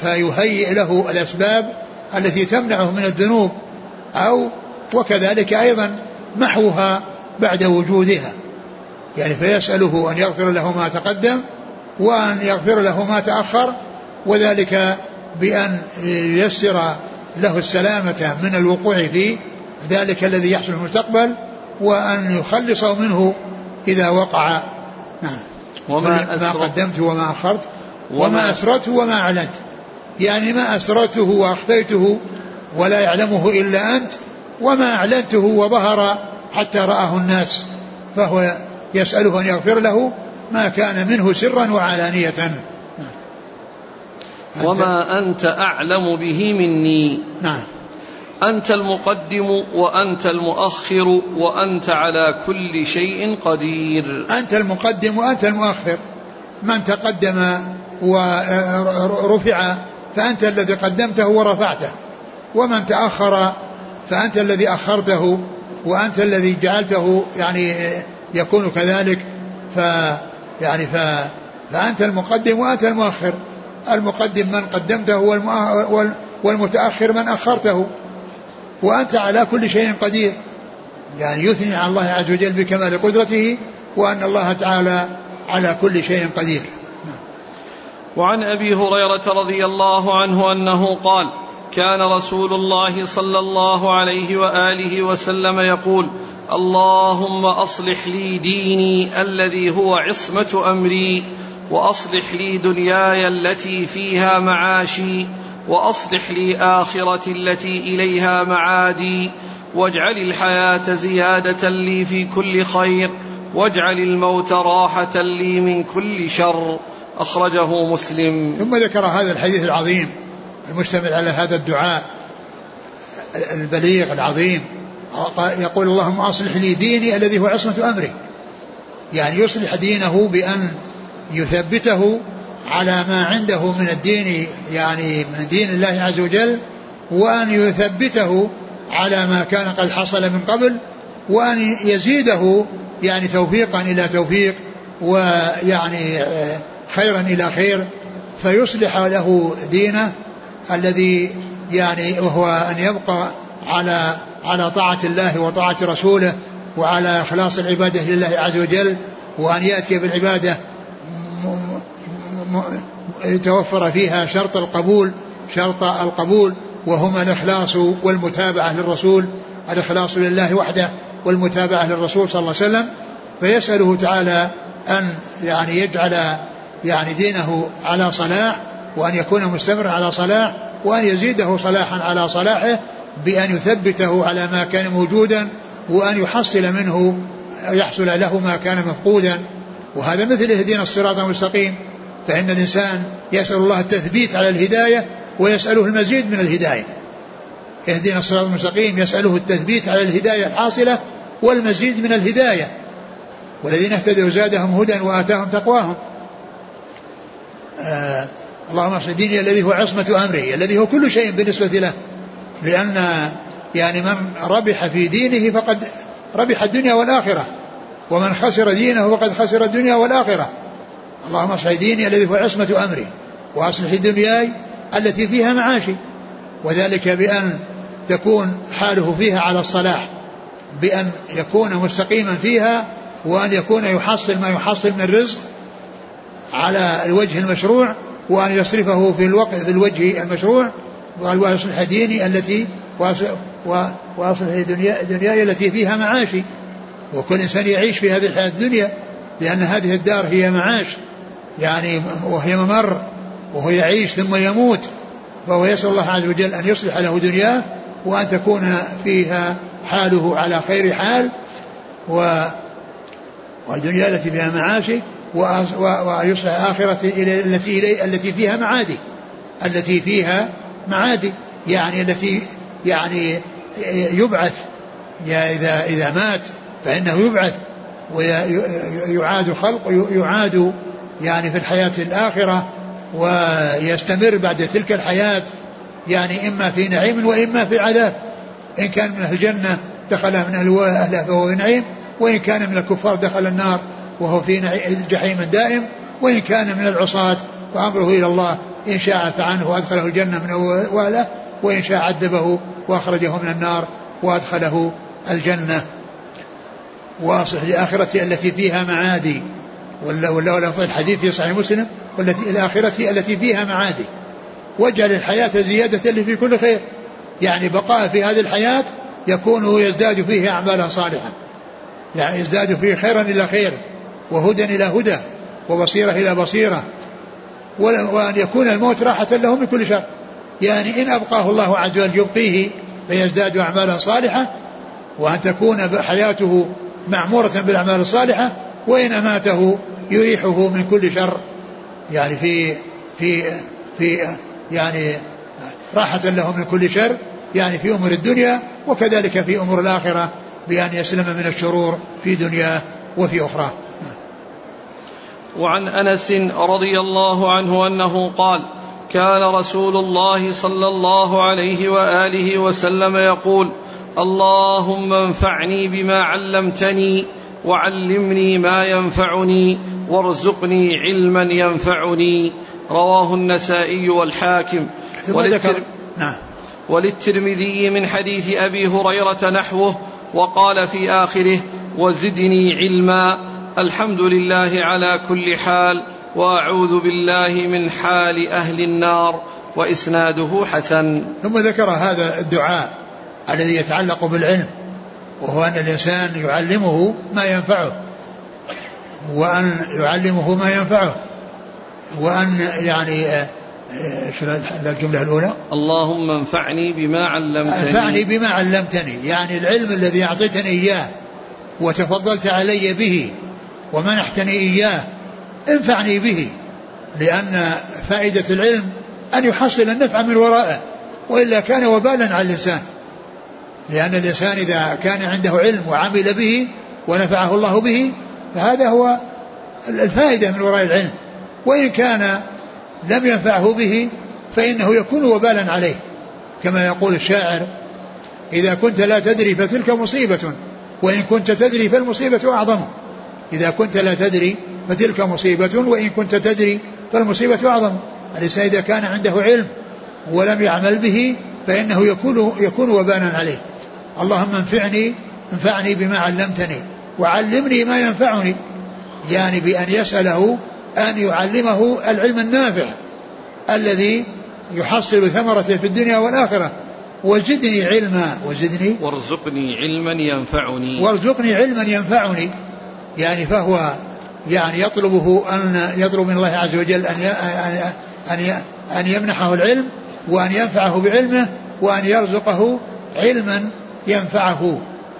فيهيئ له الأسباب التي تمنعه من الذنوب أو وكذلك أيضا محوها بعد وجودها. يعني فيسأله أن يغفر له ما تقدم وأن يغفر له ما تأخر وذلك بأن ييسر له السلامة من الوقوع في ذلك الذي يحصل في المستقبل وأن يخلصه منه إذا وقع. نعم. وما ما قدمت وما أخرت وما أسرته وما أعلنت. يعني ما أسرته وأخفيته ولا يعلمه إلا أنت وما أعلنته وظهر حتى رآه الناس فهو يسأله أن يغفر له ما كان منه سرا وعلانية. وما أنت أعلم به مني. نعم. أنت المقدم وأنت المؤخر وأنت على كل شيء قدير. أنت المقدم وأنت المؤخر. من تقدم ورفع فأنت الذي قدمته ورفعته. ومن تأخر فأنت الذي أخرته وأنت الذي جعلته يعني يكون كذلك. ف يعني ف فأنت المقدم وأنت المؤخر. المقدم من قدمته والمتأخر من أخرته. وأنت على كل شيء قدير. يعني يثني على الله عز وجل بكمال قدرته وأن الله تعالى على كل شيء قدير. وعن أبي هريرة رضي الله عنه أنه قال كان رسول الله صلى الله عليه وآله وسلم يقول اللهم أصلح لي ديني الذي هو عصمة أمري وأصلح لي دنياي التي فيها معاشي وأصلح لي آخرتي التي إليها معادي واجعل الحياة زيادة لي في كل خير واجعل الموت راحة لي من كل شر. أخرجه مسلم. ثم ذكر هذا الحديث العظيم. المشتمل على هذا الدعاء البليغ العظيم. يقول اللهم أصلح لي ديني الذي هو عصمة أمري. يعني يصلح دينه بأن يثبته على ما عنده من الدين يعني من دين الله عز وجل وأن يثبته على ما كان قد حصل من قبل وأن يزيده يعني توفيقا إلى توفيق ويعني خيرا إلى خير فيصلح له دينه الذي يعني وهو أن يبقى على على طاعة الله وطاعة رسوله وعلى إخلاص العبادة لله عز وجل وأن يأتي بالعبادة يتوفر فيها شرط القبول شرط القبول وهما الإخلاص والمتابعة للرسول الإخلاص لله وحده والمتابعة للرسول صلى الله عليه وسلم. فيسأله تعالى أن يعني يجعل يعني دينه على صلاح وأن يكون مستمرا على صلاح وأن يزيده صلاحا على صلاحه بأن يثبته على ما كان موجودا وأن يحصل منه يحصل له ما كان مفقودا. وهذا مثل اهدنا الصراط المستقيم. فإن الإنسان يسأل الله التثبيت على الهداية ويسأله المزيد من الهداية. اهدنا الصراط المستقيم يسأله التثبيت على الهداية الحاصلة والمزيد من الهداية. والذين اهتدوا زادهم هدى وآتاهم تقواهم. آه، اللهم اصلح ديني الذي هو عصمة أمري الذي هو كل شيء بالنسبة له. لأن يعني من ربح في دينه فقد ربح الدنيا والآخرة. ومن خسر دينه فقد خسر الدنيا والآخرة. اللهم اصلح ديني الذي هو عصمة أمري وأصلح دنياي التي فيها معاشي. وذلك بأن تكون حاله فيها على الصلاح بأن يكون مستقيما فيها وأن يكون يحصل ما يحصل من الرزق على الوجه المشروع وأن يصرفه في الوقت في الوجه المشروع ويصلح ديني التي وأصلح دنياي التي فيها معاشي. وكل إنسان يعيش في هذه الحياة الدنيا لأن هذه الدار هي معاش. يعني وهي ممر وهو يعيش ثم يموت. فهو يسأل الله عز وجل أن يصلح له دنياه وأن تكون فيها حاله على خير حال. و والدنيا التي فيها معاشي ويصلح آخرته التي إلي التي فيها معادي. التي فيها معادي. يعني التي يعني يبعث. إذا إذا مات فإنه يبعث. ويعاد خلق يعاد يعني في الحياة الآخرة ويستمر بعد تلك الحياة. يعني إما في نعيم وإما في عذاب. إن كان من أهل الجنة دخل من أهلها فهو نعيم وإن كان من الكفار دخل النار. وهو في جحيم دائم وإن كان من العصاة وأمره إلى الله إن شاء فعنه وأدخله الجنة من أوله وإن شاء عذبه وأخرجه من النار وأدخله الجنة. وأصلح لآخرته التي فيها معادي. ولا الحديث في صحيح مسلم والتي الآخرة التي فيها معادي. واجعل الحياة زيادة لي في كل خير. يعني بقاء في هذه الحياة يكون يزداد فيه أعمالا صالحة. يعني يزداد فيه خيرا إلى خير. وهدى إلى هدى وبصيرة إلى بصيرة. وأن يكون الموت راحة له من كل شر. يعني إن أبقاه الله عز وجل يبقيه فيزداد أعمالا صالحة وأن تكون حياته معمورة بالأعمال الصالحة وإن أماته يريحه من كل شر. يعني في في في يعني راحة له من كل شر يعني في أمور الدنيا وكذلك في أمور الآخرة بأن يسلم من الشرور في دنياه وفي أخراه. وعن أنس رضي الله عنه أنه قال كان رسول الله صلى الله عليه وآله وسلم يقول اللهم انفعني بما علمتني وعلمني ما ينفعني وارزقني علما ينفعني. رواه النسائي والحاكم. وللتر... نعم. وللترمذي من حديث أبي هريرة نحوه وقال في آخره وزدني علما الحمد لله على كل حال وأعوذ بالله من حال أهل النار وإسناده حسن ثم ذكر هذا الدعاء الذي يتعلق بالعلم وهو أن الإنسان يعلمه ما ينفعه وأن يعلمه ما ينفعه وأن يعني إيش الجملة الأولى؟ اللهم انفعني بما علمتني انفعني بما علمتني يعني العلم الذي أعطيتني إياه وتفضلت علي به ومنحتني إياه. انفعني به لأن فائدة العلم أن يحصل النفع من ورائه وإلا كان وبالا على الإنسان. لأن الإنسان إذا كان عنده علم وعمل به ونفعه الله به فهذا هو الفائدة من وراء العلم. وإن كان لم ينفعه به فإنه يكون وبالا عليه. كما يقول الشاعر إذا كنت لا تدري فتلك مصيبة وإن كنت تدري فالمصيبة أعظم. إذا كنت لا تدري فتلك مصيبة وإن كنت تدري فالمصيبة أعظم. الإنسان إذا كان عنده علم ولم يعمل به فإنه يكون يكون وبالا عليه. اللهم انفعني انفعني بما علمتني وعلمني ما ينفعني. يعني بأن يسأله أن يعلمه العلم النافع الذي يحصل ثمرته في الدنيا والآخرة. وزدني علما وزدني وارزقني علما ينفعني. وارزقني علما ينفعني. يعني فهو يعني يطلبه أن يطلب من الله عز وجل أن أن أن يمنحه العلم وأن ينفعه بعلمه وأن يرزقه علما ينفعه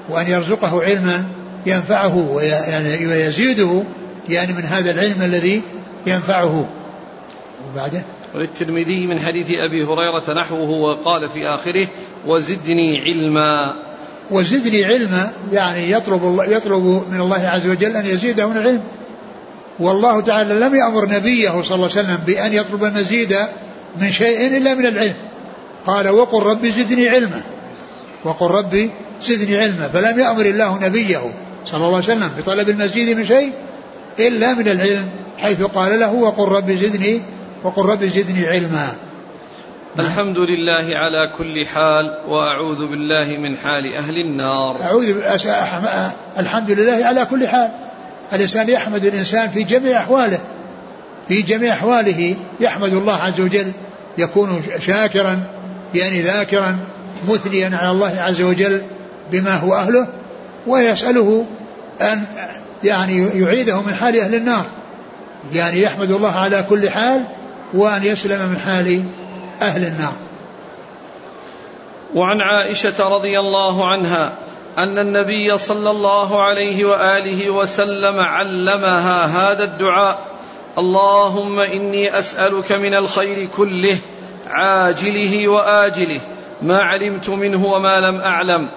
وأن يرزقه علما ينفعه ويزيده يعني من هذا العلم الذي ينفعه. وبعده. وللترمذي من حديث أبي هريرة نحوه وقال في آخره وزدني علما. وزدني علما يعني يطلب يطلب من الله عز وجل أن يزيده من العلم والله تعالى لم يأمر نبيه صلى الله عليه وسلم بأن يطلب المزيد من شيء إلا من العلم. قال وقل ربي زدني علما. وقل ربي زدني علما. فلم يأمر الله نبيه صلى الله عليه وسلم بطلب المزيد من شيء إلا من العلم حيث قال له وقل ربي زدني وقل ربي زدني علما. الحمد لله على كل حال وأعوذ بالله من حال أهل النار. أعوذ الحمد لله على كل حال. الإنسان يحمد الإنسان في جميع أحواله. في جميع أحواله يحمد الله عز وجل. يكون شاكرا يعني ذاكرا مثنيا على الله عز وجل بما هو أهله ويسأله أن يعني يعيده من حال أهل النار. يعني يحمد الله على كل حال وأن يسلم من حال أهل النار. وعن عائشة رضي الله عنها أن النبي صلى الله عليه وآله وسلم علمها هذا الدعاء اللهم إني أسألك من الخير كله عاجله وآجله ما علمت منه وما لم أعلم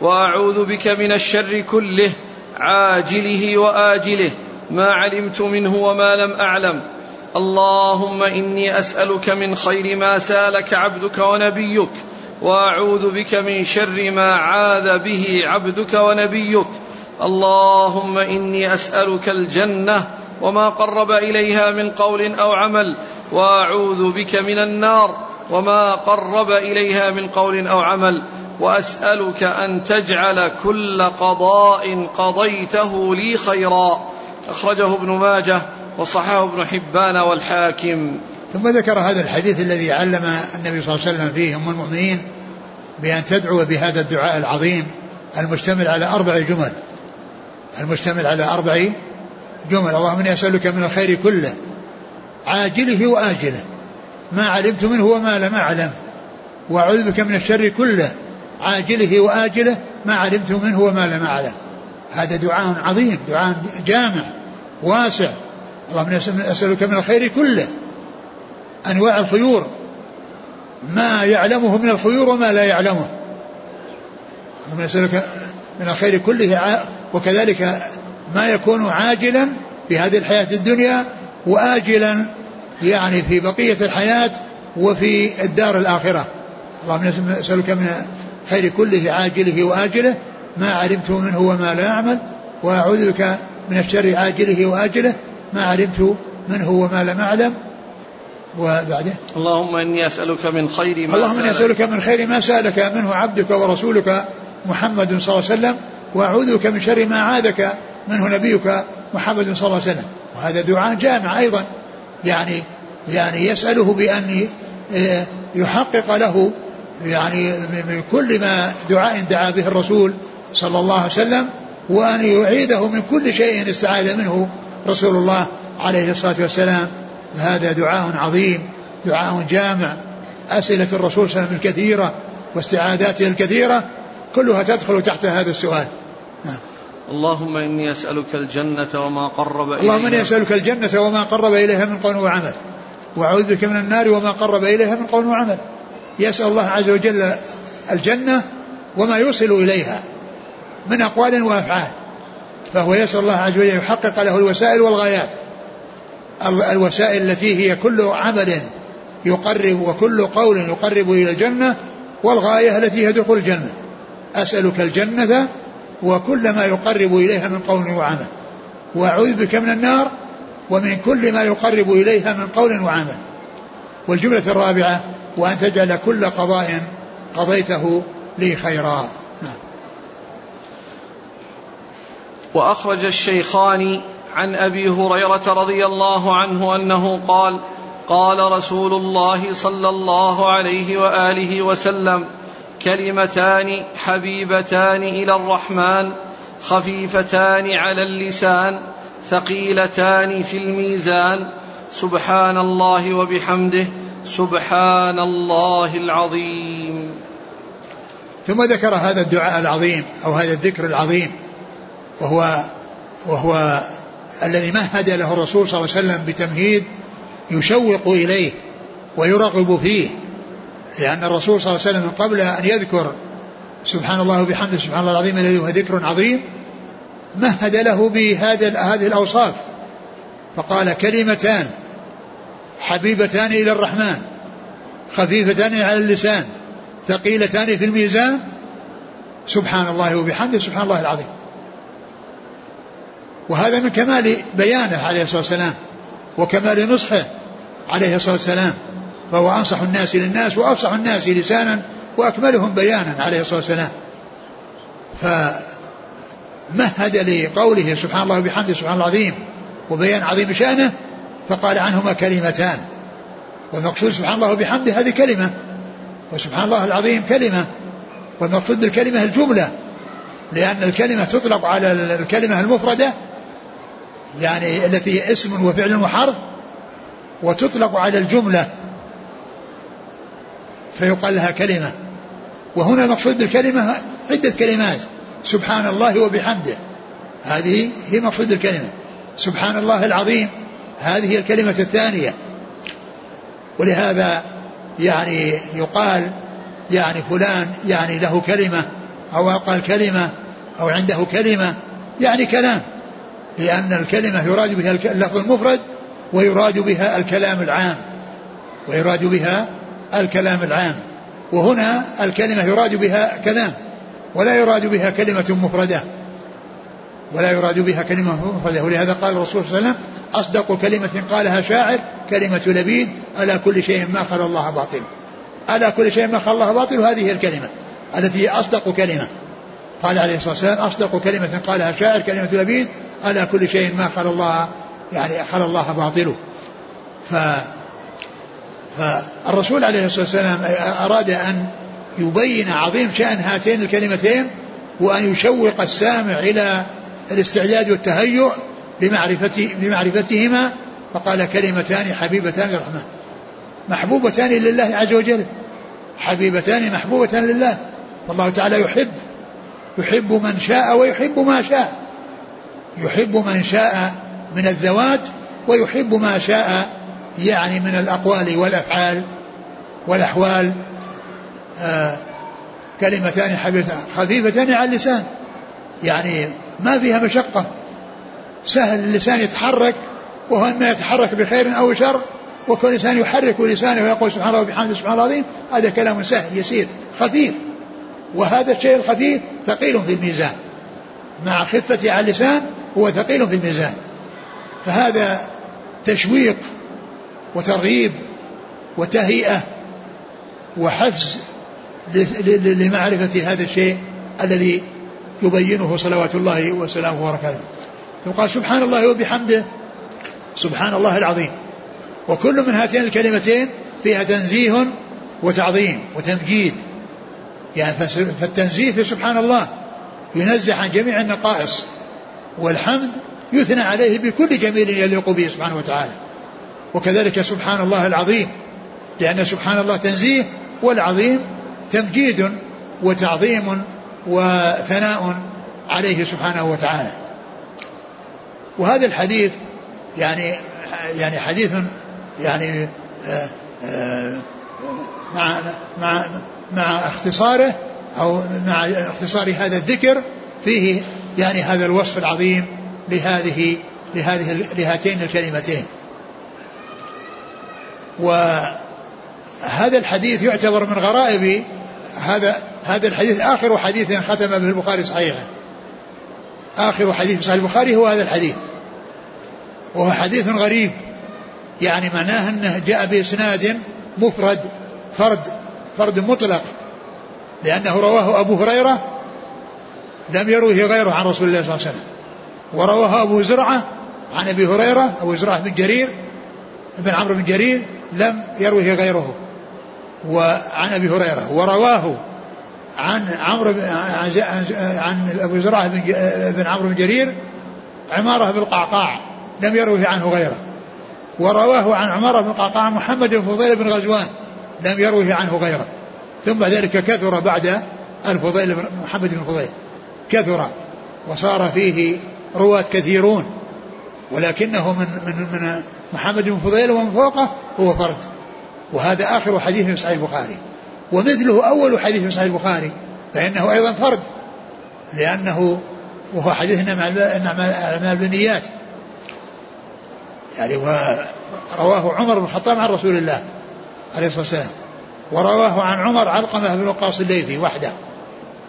وأعوذ بك من الشر كله عاجله وآجله ما علمت منه وما لم أعلم. اللهم إني أسألك من خير ما سألك عبدك ونبيك وأعوذ بك من شر ما عاذ به عبدك ونبيك. اللهم إني أسألك الجنة وما قرب إليها من قول أو عمل وأعوذ بك من النار وما قرب إليها من قول أو عمل. وأسألك أن تجعل كل قضاء قضيته لي خيرا. أخرجه ابن ماجه وصححه ابن حبان والحاكم. ثم ذكر هذا الحديث الذي علم النبي صلى الله عليه وسلم فيه أم المؤمنين بأن تدعو بهذا الدعاء العظيم المشتمل على أربع جمل. المشتمل على أربع جمل. اللهم إني أسألك من الخير كله عاجله وآجله. ما علمت منه وما لم أعلم. وأعوذ بك من الشر كله عاجله وآجله. ما علمت منه وما لم أعلم. هذا دعاء عظيم دعاء جامع. واسع. اللهم أسألك من الخير كله. أنواع الخيور. ما يعلمه من الخيور وما لا يعلمه. اللهم أسألك من الخير كله وكذلك ما يكون عاجلا في هذه الحياة الدنيا وآجلا يعني في بقية الحياة وفي الدار الآخرة. اللهم نسألك من الخير كله عاجله وآجله. ما علمت منه وما لا أعمل وأعوذ بك من الشر عاجله وآجله ما علمت منه وما لم أعلم. وبعده. اللهم إني أسألك من خير ما اللهم إني أسألك من خير ما سألك منه عبدك ورسولك محمد صلى الله عليه وسلم وأعوذ بك من شر ما عادك منه نبيك محمد صلى الله عليه وسلم. وهذا دعاء جامع أيضا. يعني يعني يسأله بأن يحقق له يعني من كل ما دعاء دعا به الرسول صلى الله عليه وسلم. وأن يعيده من كل شيء استعاذ منه رسول الله عليه الصلاة والسلام. هذا دعاء عظيم دعاء جامع. أسئلة الرسول صلى الله عليه وسلم الكثيرة واستعاذاته الكثيرة كلها تدخل تحت هذا السؤال. نعم. اللهم إني أسألك الجنة وما قرب إليها. اللهم إني أسألك الجنة وما قرب إليها من قول وعمل. وأعوذ بك من النار وما قرب إليها من قول وعمل. يسأل الله عز وجل الجنة وما يوصل إليها. من أقوال وأفعال. فهو يسأل الله عز وجل يحقق له الوسائل والغايات. الوسائل التي هي كل عمل يقرب وكل قول يقرب إلى الجنة والغاية التي هي دخول الجنة. أسألك الجنة وكل ما يقرب إليها من قول وعمل. وأعوذ بك من النار ومن كل ما يقرب إليها من قول وعمل. والجملة الرابعة وأن تجعل كل قضاء قضيته لي خيرا. وأخرج الشيخان عن أبي هريرة رضي الله عنه أنه قال قال رسول الله صلى الله عليه وآله وسلم كلمتان حبيبتان إلى الرحمن خفيفتان على اللسان ثقيلتان في الميزان. سبحان الله وبحمده سبحان الله العظيم. ثم ذكر هذا الدعاء العظيم أو هذا الذكر العظيم. وهو وهو الذي مهد له الرسول صلى الله عليه وسلم بتمهيد يشوق إليه ويرغب فيه لأن الرسول صلى الله عليه وسلم قبل أن يذكر سبحان الله وبحمده سبحان الله العظيم الذي هو ذكر عظيم مهد له بهذا هذه الأوصاف. فقال كلمتان حبيبتان إلى الرحمن خفيفتان على اللسان ثقيلتان في الميزان سبحان الله وبحمده سبحان الله العظيم. وهذا من كمال بيانه عليه الصلاة والسلام وكمال نصحه عليه الصلاة والسلام. فهو أنصح الناس للناس وأفصح الناس لسانا وأكملهم بيانا عليه الصلاة والسلام. فمهد لقوله سبحان الله وبحمده سبحان العظيم وبيان عظيم شأنه فقال عنهما كلمتان. والمقصود سبحان الله وبحمده هذه كلمة وسبحان الله العظيم كلمة والمقصود بالكلمة الجملة لأن الكلمة تطلق على الكلمة المفردة يعني التي هي اسم وفعل وحرف وتطلق على الجملة. فيقال لها كلمة. وهنا المقصود بالكلمة عدة كلمات. سبحان الله وبحمده. هذه هي مقصود الكلمة. سبحان الله العظيم. هذه هي الكلمة الثانية. ولهذا يعني يقال يعني فلان يعني له كلمة أو قال كلمة أو عنده كلمة. يعني كلام. لأن الكلمة يراد بها اللفظ المفرد ويراد بها الكلام العام ويراد بها الكلام العام. وهنا الكلمة يراد بها كلام ولا يراد بها كلمة مفردة ولا يراد بها كلمة مفردة. ولهذا قال الرسول صلى الله عليه وسلم أصدق كلمة قالها شاعر كلمة لبيد ألا كل شيء ما خلا الله باطل. ألا كل شيء ما خلا الله باطل هذه الكلمة التي هي أصدق كلمة. قال عليه الصلاة والسلام أصدق كلمة قالها شاعر كلمة لبيد ألا كل شيء ما خلا الله يعني خلا الله باطله. ف فالرسول عليه الصلاة والسلام أراد أن يبين عظيم شأن هاتين الكلمتين وأن يشوق السامع إلى الاستعداد والتهيؤ لمعرفة لمعرفتهما فقال كلمتان حبيبتان للرحمن. محبوبتان لله عز وجل. حبيبتان محبوبتان لله. والله تعالى يحب يحب من شاء ويحب ما شاء. يحب من شاء من الذوات ويحب ما شاء يعني من الأقوال والأفعال والأحوال. آه كلمتان خفيفتان على اللسان. يعني ما فيها مشقة. سهل اللسان يتحرك وهو ما يتحرك بخير أو شر وكل إنسان يحرك لسانه ويقول سبحان الله وبحمده سبحان الله العظيم. هذا كلام سهل يسير خفيف. وهذا الشيء الخفيف ثقيل في الميزان. مع خفة على اللسان هو ثقيل في الميزان. فهذا تشويق وترغيب وتهيئة وحفز لمعرفة هذا الشيء الذي يبينه صلوات الله وسلامه وبركاته. يقال سبحان الله وبحمده سبحان الله العظيم. وكل من هاتين الكلمتين فيها تنزيه وتعظيم وتمجيد. يعني فالتنزيه في سبحان الله ينزه عن جميع النقائص والحمد يثنى عليه بكل جميل يليق به سبحانه وتعالى. وكذلك سبحان الله العظيم لأن سبحان الله تنزيه والعظيم تمجيد وتعظيم وثناء عليه سبحانه وتعالى. وهذا الحديث يعني يعني حديث يعني آه، آه، مع مع مع اختصاره أو مع اختصار هذا الذكر فيه يعني هذا الوصف العظيم لهذه لهذه لهاتين الكلمتين. وهذا الحديث يعتبر من غرائب هذا هذا الحديث آخر حديث ختم به البخاري صحيحه. آخر حديث في صحيح البخاري هو هذا الحديث. وهو حديث غريب يعني معناه أنه جاء بإسناد مفرد فرد فرد مطلق لأنه رواه أبو هريرة لم يروه غيره عن رسول الله صلى الله عليه وسلم. ورواه أبو زرعة عن أبي هريرة أبو زرعة بن جرير بن عمرو بن جرير لم يروه غيره. وعن أبي هريرة ورواه عن عمرو عن, عن أبو زرعة بن عمرو بن جرير عمارة بالقعقاع لم يروه عنه غيره. ورواه عن عمر بن القعقاع محمد بن فضيل بن غزوان لم يروه عنه غيره. ثم ذلك كثر بعد الفضيل بن محمد بن فضيل. كثر. وصار فيه رواة كثيرون. ولكنه من من من محمد بن فضيل ومن فوقه هو فرد. وهذا آخر حديث في صحيح البخاري. ومثله أول حديث في صحيح البخاري فإنه أيضا فرد. لأنه وهو حديث إنما الأعمال بالنيات. يعني ورواه عمر بن الخطاب عن رسول الله. عليه الصلاة والسلام. ورواه عن عمر علقمة بن وقاص الليثي وحده.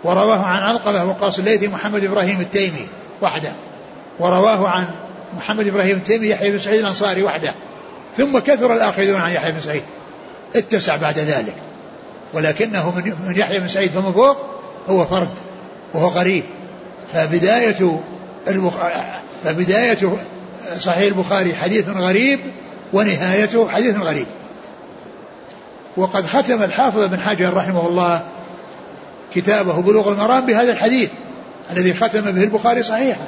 ورواه عن علقمة بن وقاص الليثي محمد إبراهيم التيمي وحده. ورواه عن محمد إبراهيم التيمي يحيى بن سعيد الأنصاري وحده. ثم كثر الآخذون عن يحيى بن سعيد. اتسع بعد ذلك. ولكنه من يحيى بن سعيد فمن فوق هو فرد وهو غريب فبداية البخ... فبداية صحيح البخاري حديث غريب ونهايته حديث غريب. وقد ختم الحافظ بن حجر رحمه الله كتابه بلوغ المرام بهذا الحديث الذي ختم به البخاري صحيحا.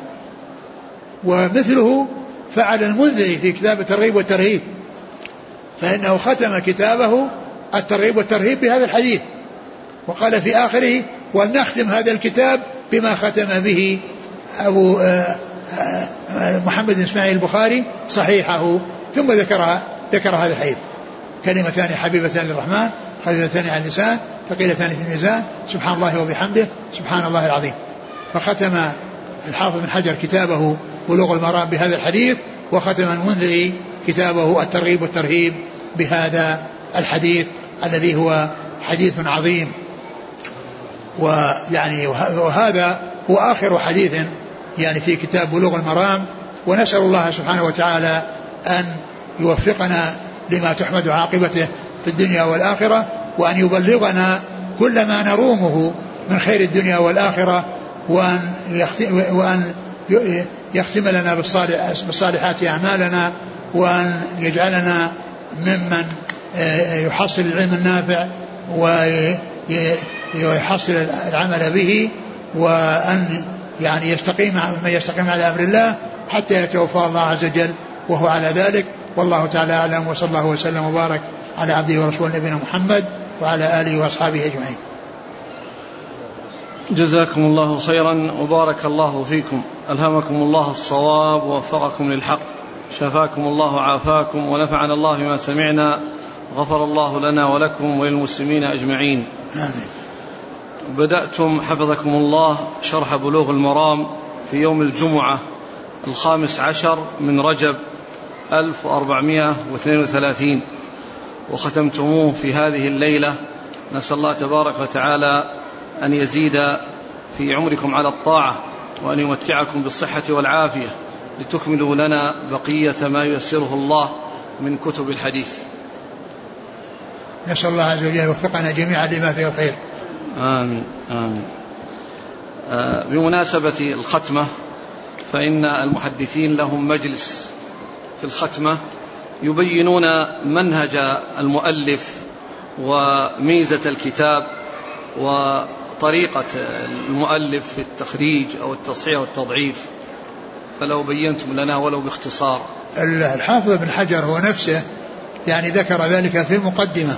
ومثله فعل المنذري في كتاب الترغيب والترهيب فإنه ختم كتابه الترغيب والترهيب بهذا الحديث. وقال في آخره ولنختم هذا الكتاب بما ختم به أبو آه، آه، محمد بن إسماعيل البخاري صحيحه. ثم ذكر ذكر هذا الحديث. كلمتان حبيبتان للرحمن خفيفتان على اللسان ثقيلتان في الميزان سبحان الله وبحمده سبحان الله العظيم. فختم الحافظ بن حجر كتابه بلوغ المرام بهذا الحديث وختم المنذري كتابه الترغيب والترهيب بهذا الحديث الذي هو حديث عظيم. ويعني وهذا هو آخر حديث يعني في كتاب بلوغ المرام ونسأل الله سبحانه وتعالى أن يوفقنا لما تحمد عاقبته في الدنيا والآخرة وأن يبلغنا كل ما نرومه من خير الدنيا والآخرة وأن وأن يختم لنا بالصالحات أعمالنا وأن يجعلنا ممن آه، يحصل العلم النافع ويحصل العمل به وأن يعني يستقيم من يستقيم على أمر الله حتى يتوفى الله عز وجل وهو على ذلك. والله تعالى أعلم وصلى الله وسلم وبارك على عبده ورسوله نبينا محمد وعلى آله وأصحابه أجمعين. جزاكم الله خيرا وبارك الله فيكم. ألهمكم الله الصواب ووفقكم للحق. شفاكم الله وعافاكم ونفعنا الله بما سمعنا. غفر الله لنا ولكم وللمسلمين أجمعين. آمين. بدأتم حفظكم الله شرح بلوغ المرام في يوم الجمعة الخامس عشر من رجب 1432 وختمتموه في هذه الليلة. نسأل الله تبارك وتعالى أن يزيد في عمركم على الطاعة وأن يمتعكم بالصحة والعافية لتكملوا لنا بقية ما ييسره الله من كتب الحديث. نسأل الله عز وجل يوفقنا جميعا لما فيه الخير. آمين آمين. آه بمناسبة الختمة فإن المحدثين لهم مجلس في الختمة يبينون منهج المؤلف وميزة الكتاب وطريقة المؤلف في التخريج أو التصحيح والتضعيف. فلو بينتم لنا ولو باختصار. الحافظ ابن حجر هو نفسه يعني ذكر ذلك في المقدمة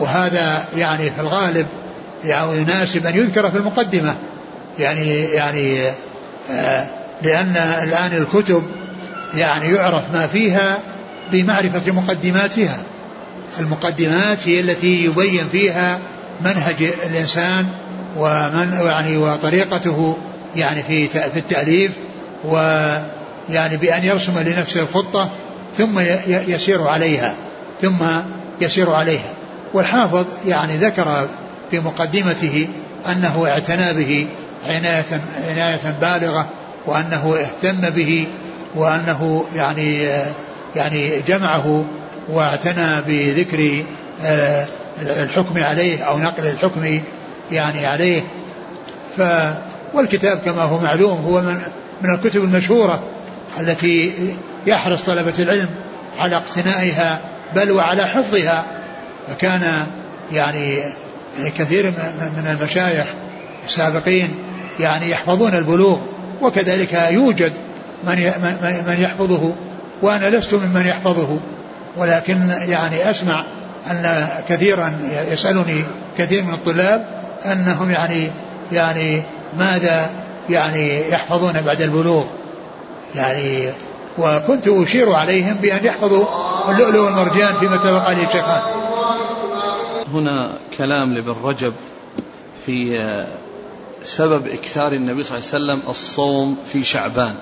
وهذا يعني في الغالب يعني يناسب أن يذكر في المقدمة. يعني يعني آه لأن الآن الكتب يعني يعرف ما فيها بمعرفة مقدماتها. المقدمات هي التي يبين فيها منهج الإنسان ومن يعني وطريقته يعني في في التأليف ويعني بأن يرسم لنفسه الخطة ثم يسير عليها. ثم يسير عليها. والحافظ يعني ذكر في مقدمته أنه اعتنى به عناية عناية بالغة وأنه اهتم به وأنه يعني يعني جمعه واعتنى بذكر آه، الحكم عليه أو نقل الحكم يعني عليه. ف والكتاب كما هو معلوم هو من من الكتب المشهورة التي يحرص طلبة العلم على اقتنائها بل وعلى حفظها. فكان يعني كثير من المشايخ السابقين يعني يحفظون البلوغ وكذلك يوجد من من يحفظه وأنا لست ممن يحفظه. ولكن يعني أسمع أن كثيرا يسألني كثير من الطلاب أنهم يعني يعني ماذا يعني يحفظون بعد البلوغ. يعني وكنت أشير عليهم بأن يحفظوا اللؤلؤ والمرجان فيما اتفق عليه هنا كلام لابن رجب في سبب إكثار النبي صلى الله عليه وسلم الصوم في شعبان.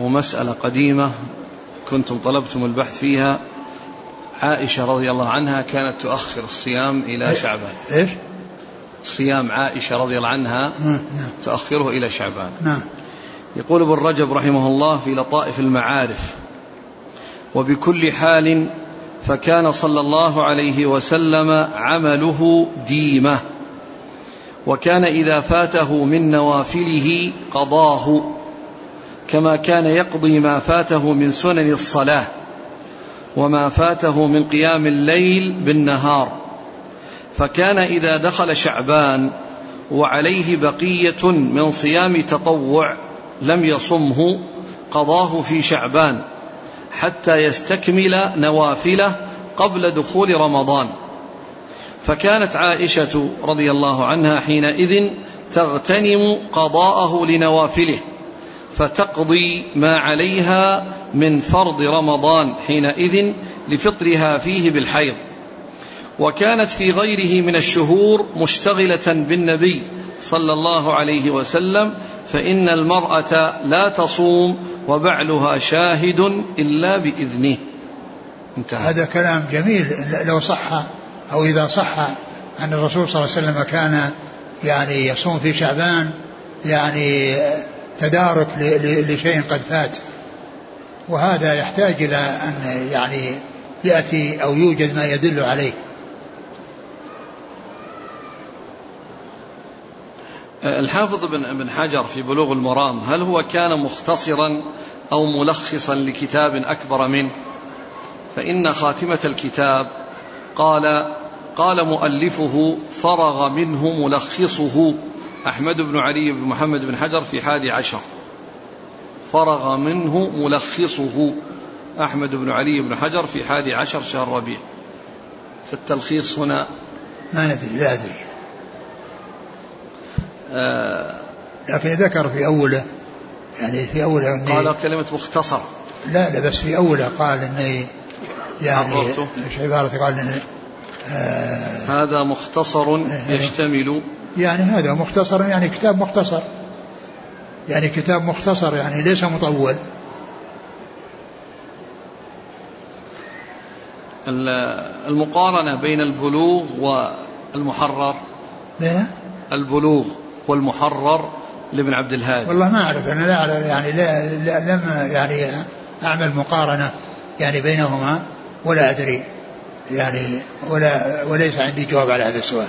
ومسألة قديمة كنتم طلبتم البحث فيها. عائشة رضي الله عنها كانت تؤخر الصيام إلى شعبان. إيش؟ صيام عائشة رضي الله عنها نعم. تؤخره إلى شعبان. نعم. يقول ابن رجب رحمه الله في لطائف المعارف وبكل حال فكان صلى الله عليه وسلم عمله ديمة وكان إذا فاته من نوافله قضاه. كما كان يقضي ما فاته من سنن الصلاة وما فاته من قيام الليل بالنهار. فكان إذا دخل شعبان وعليه بقية من صيام تطوع لم يصمه قضاه في شعبان حتى يستكمل نوافله قبل دخول رمضان. فكانت عائشة رضي الله عنها حينئذ تغتنم قضاءه لنوافله. فتقضي ما عليها من فرض رمضان حينئذ لفطرها فيه بالحيض. وكانت في غيره من الشهور مشتغلة بالنبي صلى الله عليه وسلم فإن المرأة لا تصوم وبعلها شاهد إلا بإذنه. انتهى. هذا كلام جميل لو صح أو إذا صح أن الرسول صلى الله عليه وسلم كان يعني يصوم في شعبان يعني تدارك لشيء قد فات. وهذا يحتاج إلى أن يعني يأتي أو يوجد ما يدل عليه. الحافظ بن بن حجر في بلوغ المرام هل هو كان مختصرا أو ملخصا لكتاب أكبر منه؟ فإن خاتمة الكتاب قال قال مؤلفه فرغ منه ملخصه. أحمد بن علي بن محمد بن حجر في حادي عشر. فرغ منه ملخصه أحمد بن علي بن حجر في حادي عشر شهر ربيع. فالتلخيص هنا ما ندري لا أدري. لكن ذكر في أوله يعني في أوله أني قال كلمة مختصر. لا لا بس في أوله قال أني يعني إيش عبارة قال إنه آه هذا مختصر إيه، يشتمل يعني هذا مختصر يعني كتاب مختصر. يعني كتاب مختصر يعني ليس مطول. المقارنة بين البلوغ والمحرر. بين؟ البلوغ والمحرر لابن عبد الهادي. والله ما أعرف أنا لا أعرف يعني لا, لا لم يعني أعمل مقارنة يعني بينهما ولا أدري. يعني ولا وليس عندي جواب على هذا السؤال.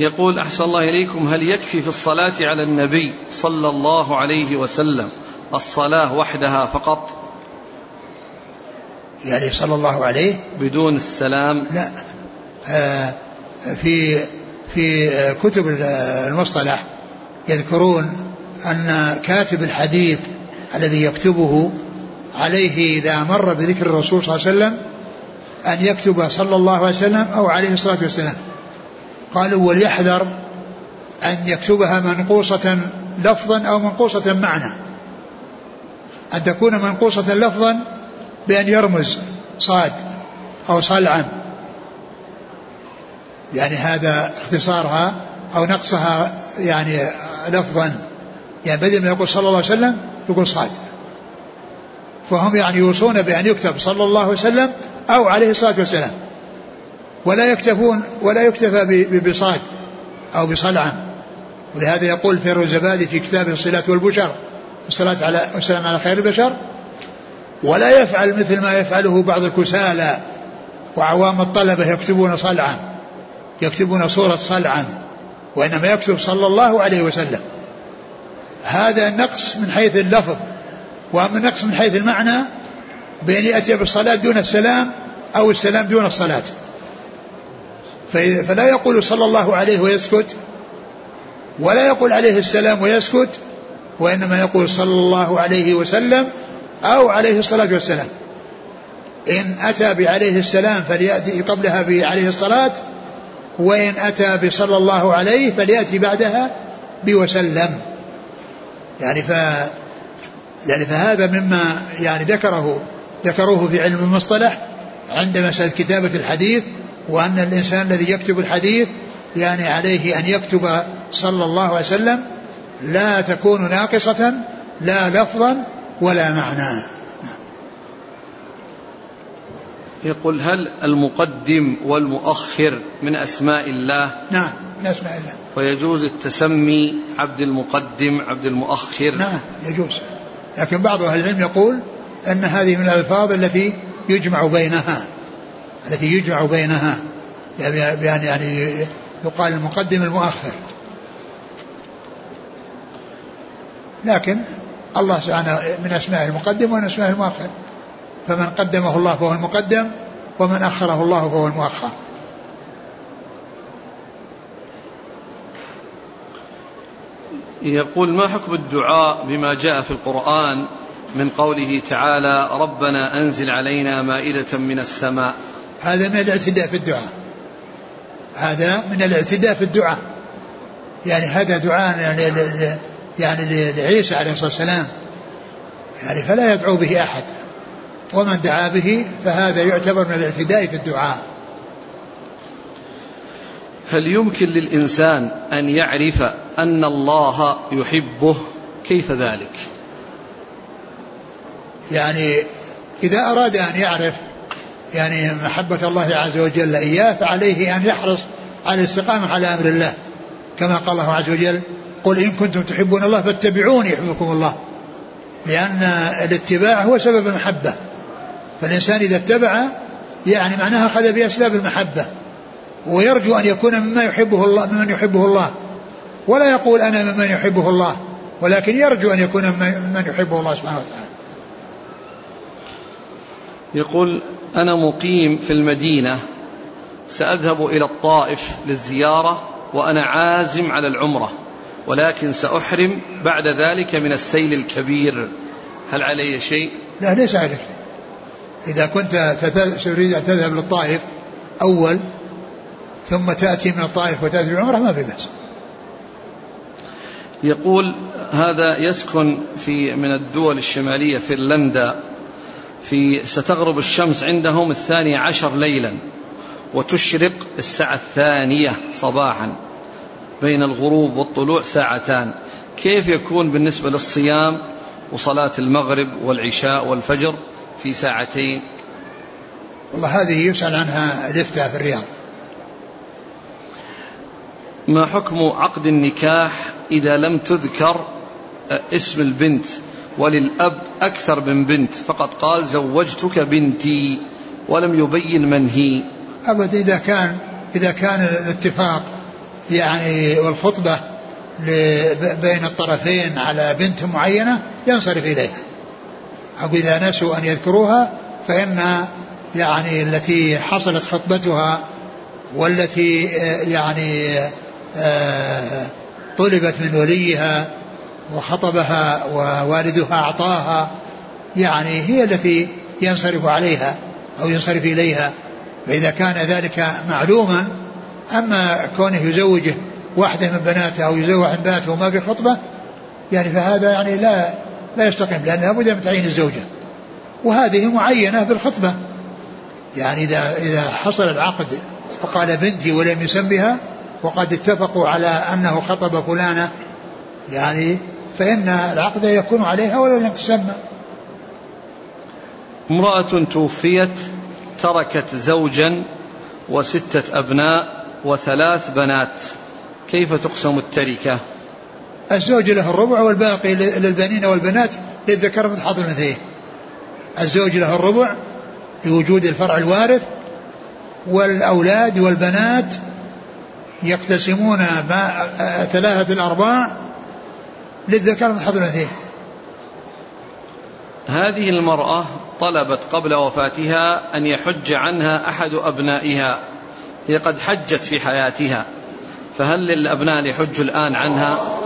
يقول أحسن الله إليكم هل يكفي في الصلاة على النبي صلى الله عليه وسلم الصلاة وحدها فقط؟ يعني صلى الله عليه؟ بدون السلام؟ لا. آه في في كتب المصطلح يذكرون أن كاتب الحديث الذي يكتبه عليه إذا مر بذكر الرسول صلى الله عليه وسلم أن يكتب صلى الله عليه وسلم أو عليه الصلاة والسلام. قالوا وليحذر أن يكتبها منقوصة لفظا أو منقوصة معنى. أن تكون منقوصة لفظا بأن يرمز صاد أو صلعا. يعني هذا اختصارها أو نقصها يعني لفظا. يعني بدل ما يقول صلى الله عليه وسلم يقول صاد. فهم يعني يوصون بأن يكتب صلى الله عليه وسلم أو عليه الصلاة والسلام. ولا يكتفون ولا يكتفى بصاد أو بصلعة. ولهذا يقول فيروزبادي في كتابه الصلاة والبشر والصلاة على والسلام على خير البشر ولا يفعل مثل ما يفعله بعض الكسالى وعوام الطلبة يكتبون صلعا يكتبون صورة صلعا وإنما يكتب صلى الله عليه وسلم. هذا نقص من حيث اللفظ وأما نقص من حيث المعنى بأن يأتي بالصلاة دون السلام أو السلام دون الصلاة. فلا يقول صلى الله عليه ويسكت ولا يقول عليه السلام ويسكت وإنما يقول صلى الله عليه وسلم أو عليه الصلاة والسلام. إن أتى بعليه السلام فليأتي قبلها بعليه الصلاة وإن أتى بصلى الله عليه فليأتي بعدها بوسلم. يعني ف يعني فهذا مما يعني ذكره ذكروه في علم المصطلح عند مسألة كتابة الحديث وأن الإنسان الذي يكتب الحديث يعني عليه أن يكتب صلى الله عليه وسلم لا تكون ناقصة لا لفظا ولا معنى. يقول هل المقدم والمؤخر من أسماء الله؟ نعم من أسماء الله. ويجوز التسمي عبد المقدم عبد المؤخر. نعم يجوز. لكن بعض أهل العلم يقول أن هذه من الألفاظ التي يجمع بينها. التي يجمع بينها يعني يعني يقال المقدم المؤخر. لكن الله سبحانه من أسماء المقدم ومن أسماء المؤخر. فمن قدمه الله فهو المقدم ومن أخره الله فهو المؤخر. يقول ما حكم الدعاء بما جاء في القرآن من قوله تعالى ربنا أنزل علينا مائدة من السماء هذا من الاعتداء في الدعاء. هذا من الاعتداء في الدعاء. يعني هذا دعاء يعني يعني لعيسى عليه الصلاة والسلام. يعني فلا يدعو به أحد. ومن دعا به فهذا يعتبر من الاعتداء في الدعاء. هل يمكن للإنسان أن يعرف أن الله يحبه؟ كيف ذلك؟ يعني إذا أراد أن يعرف يعني محبة الله عز وجل إياه فعليه أن يحرص على الاستقامة على أمر الله. كما قال الله عز وجل قل إن كنتم تحبون الله فاتبعوني يحبكم الله. لأن الاتباع هو سبب المحبة. فالإنسان إذا اتبع يعني معناها أخذ بأسباب المحبة. ويرجو أن يكون مما يحبه الله ممن يحبه الله. ولا يقول أنا ممن يحبه الله ولكن يرجو أن يكون ممن يحبه الله سبحانه وتعالى. يقول أنا مقيم في المدينة سأذهب إلى الطائف للزيارة وأنا عازم على العمرة ولكن سأحرم بعد ذلك من السيل الكبير. هل علي شيء؟ لا ليس عليك. إذا كنت تريد أن تذهب للطائف أول ثم تأتي من الطائف وتأتي بالعمرة ما في بأس. يقول هذا يسكن في من الدول الشمالية فنلندا. في ستغرب الشمس عندهم الثاني عشر ليلا وتشرق الساعة الثانية صباحا بين الغروب والطلوع ساعتان. كيف يكون بالنسبة للصيام وصلاة المغرب والعشاء والفجر في ساعتين؟ والله هذه يسأل عنها الإفتاء في الرياض. ما حكم عقد النكاح إذا لم تذكر اسم البنت؟ وللأب أكثر من بنت فقد قال زوجتك بنتي ولم يبين من هي. أبدا إذا كان إذا كان الاتفاق يعني والخطبة بين الطرفين على بنت معينة ينصرف إليها. أو إذا نسوا أن يذكروها فإن يعني التي حصلت خطبتها والتي يعني آه، طلبت من وليها وخطبها ووالدها أعطاها يعني هي التي ينصرف عليها أو ينصرف إليها. فإذا كان ذلك معلوما أما كونه يزوجه واحدة من بناته أو يزوج واحد بناته وما في خطبة يعني فهذا يعني لا لا يستقيم لأن لابد من تعيين الزوجة. وهذه معينة بالخطبة. يعني إذا إذا حصل العقد وقال بنتي ولم يسمها وقد اتفقوا على أنه خطب فلانة يعني فإن العقد يكون عليها ولو لم تسمى. امرأة توفيت تركت زوجا وستة أبناء وثلاث بنات. كيف تقسم التركة؟ الزوج له الربع والباقي للبنين والبنات للذكر مثل حظ الأنثيين. الزوج له الربع لوجود الفرع الوارث والأولاد والبنات يقتسمون ما ثلاثة الأرباع للذكر من حظ الأنثيين. هذه المرأة طلبت قبل وفاتها أن يحج عنها أحد أبنائها. هي قد حجت في حياتها. فهل للأبناء يحج الآن عنها؟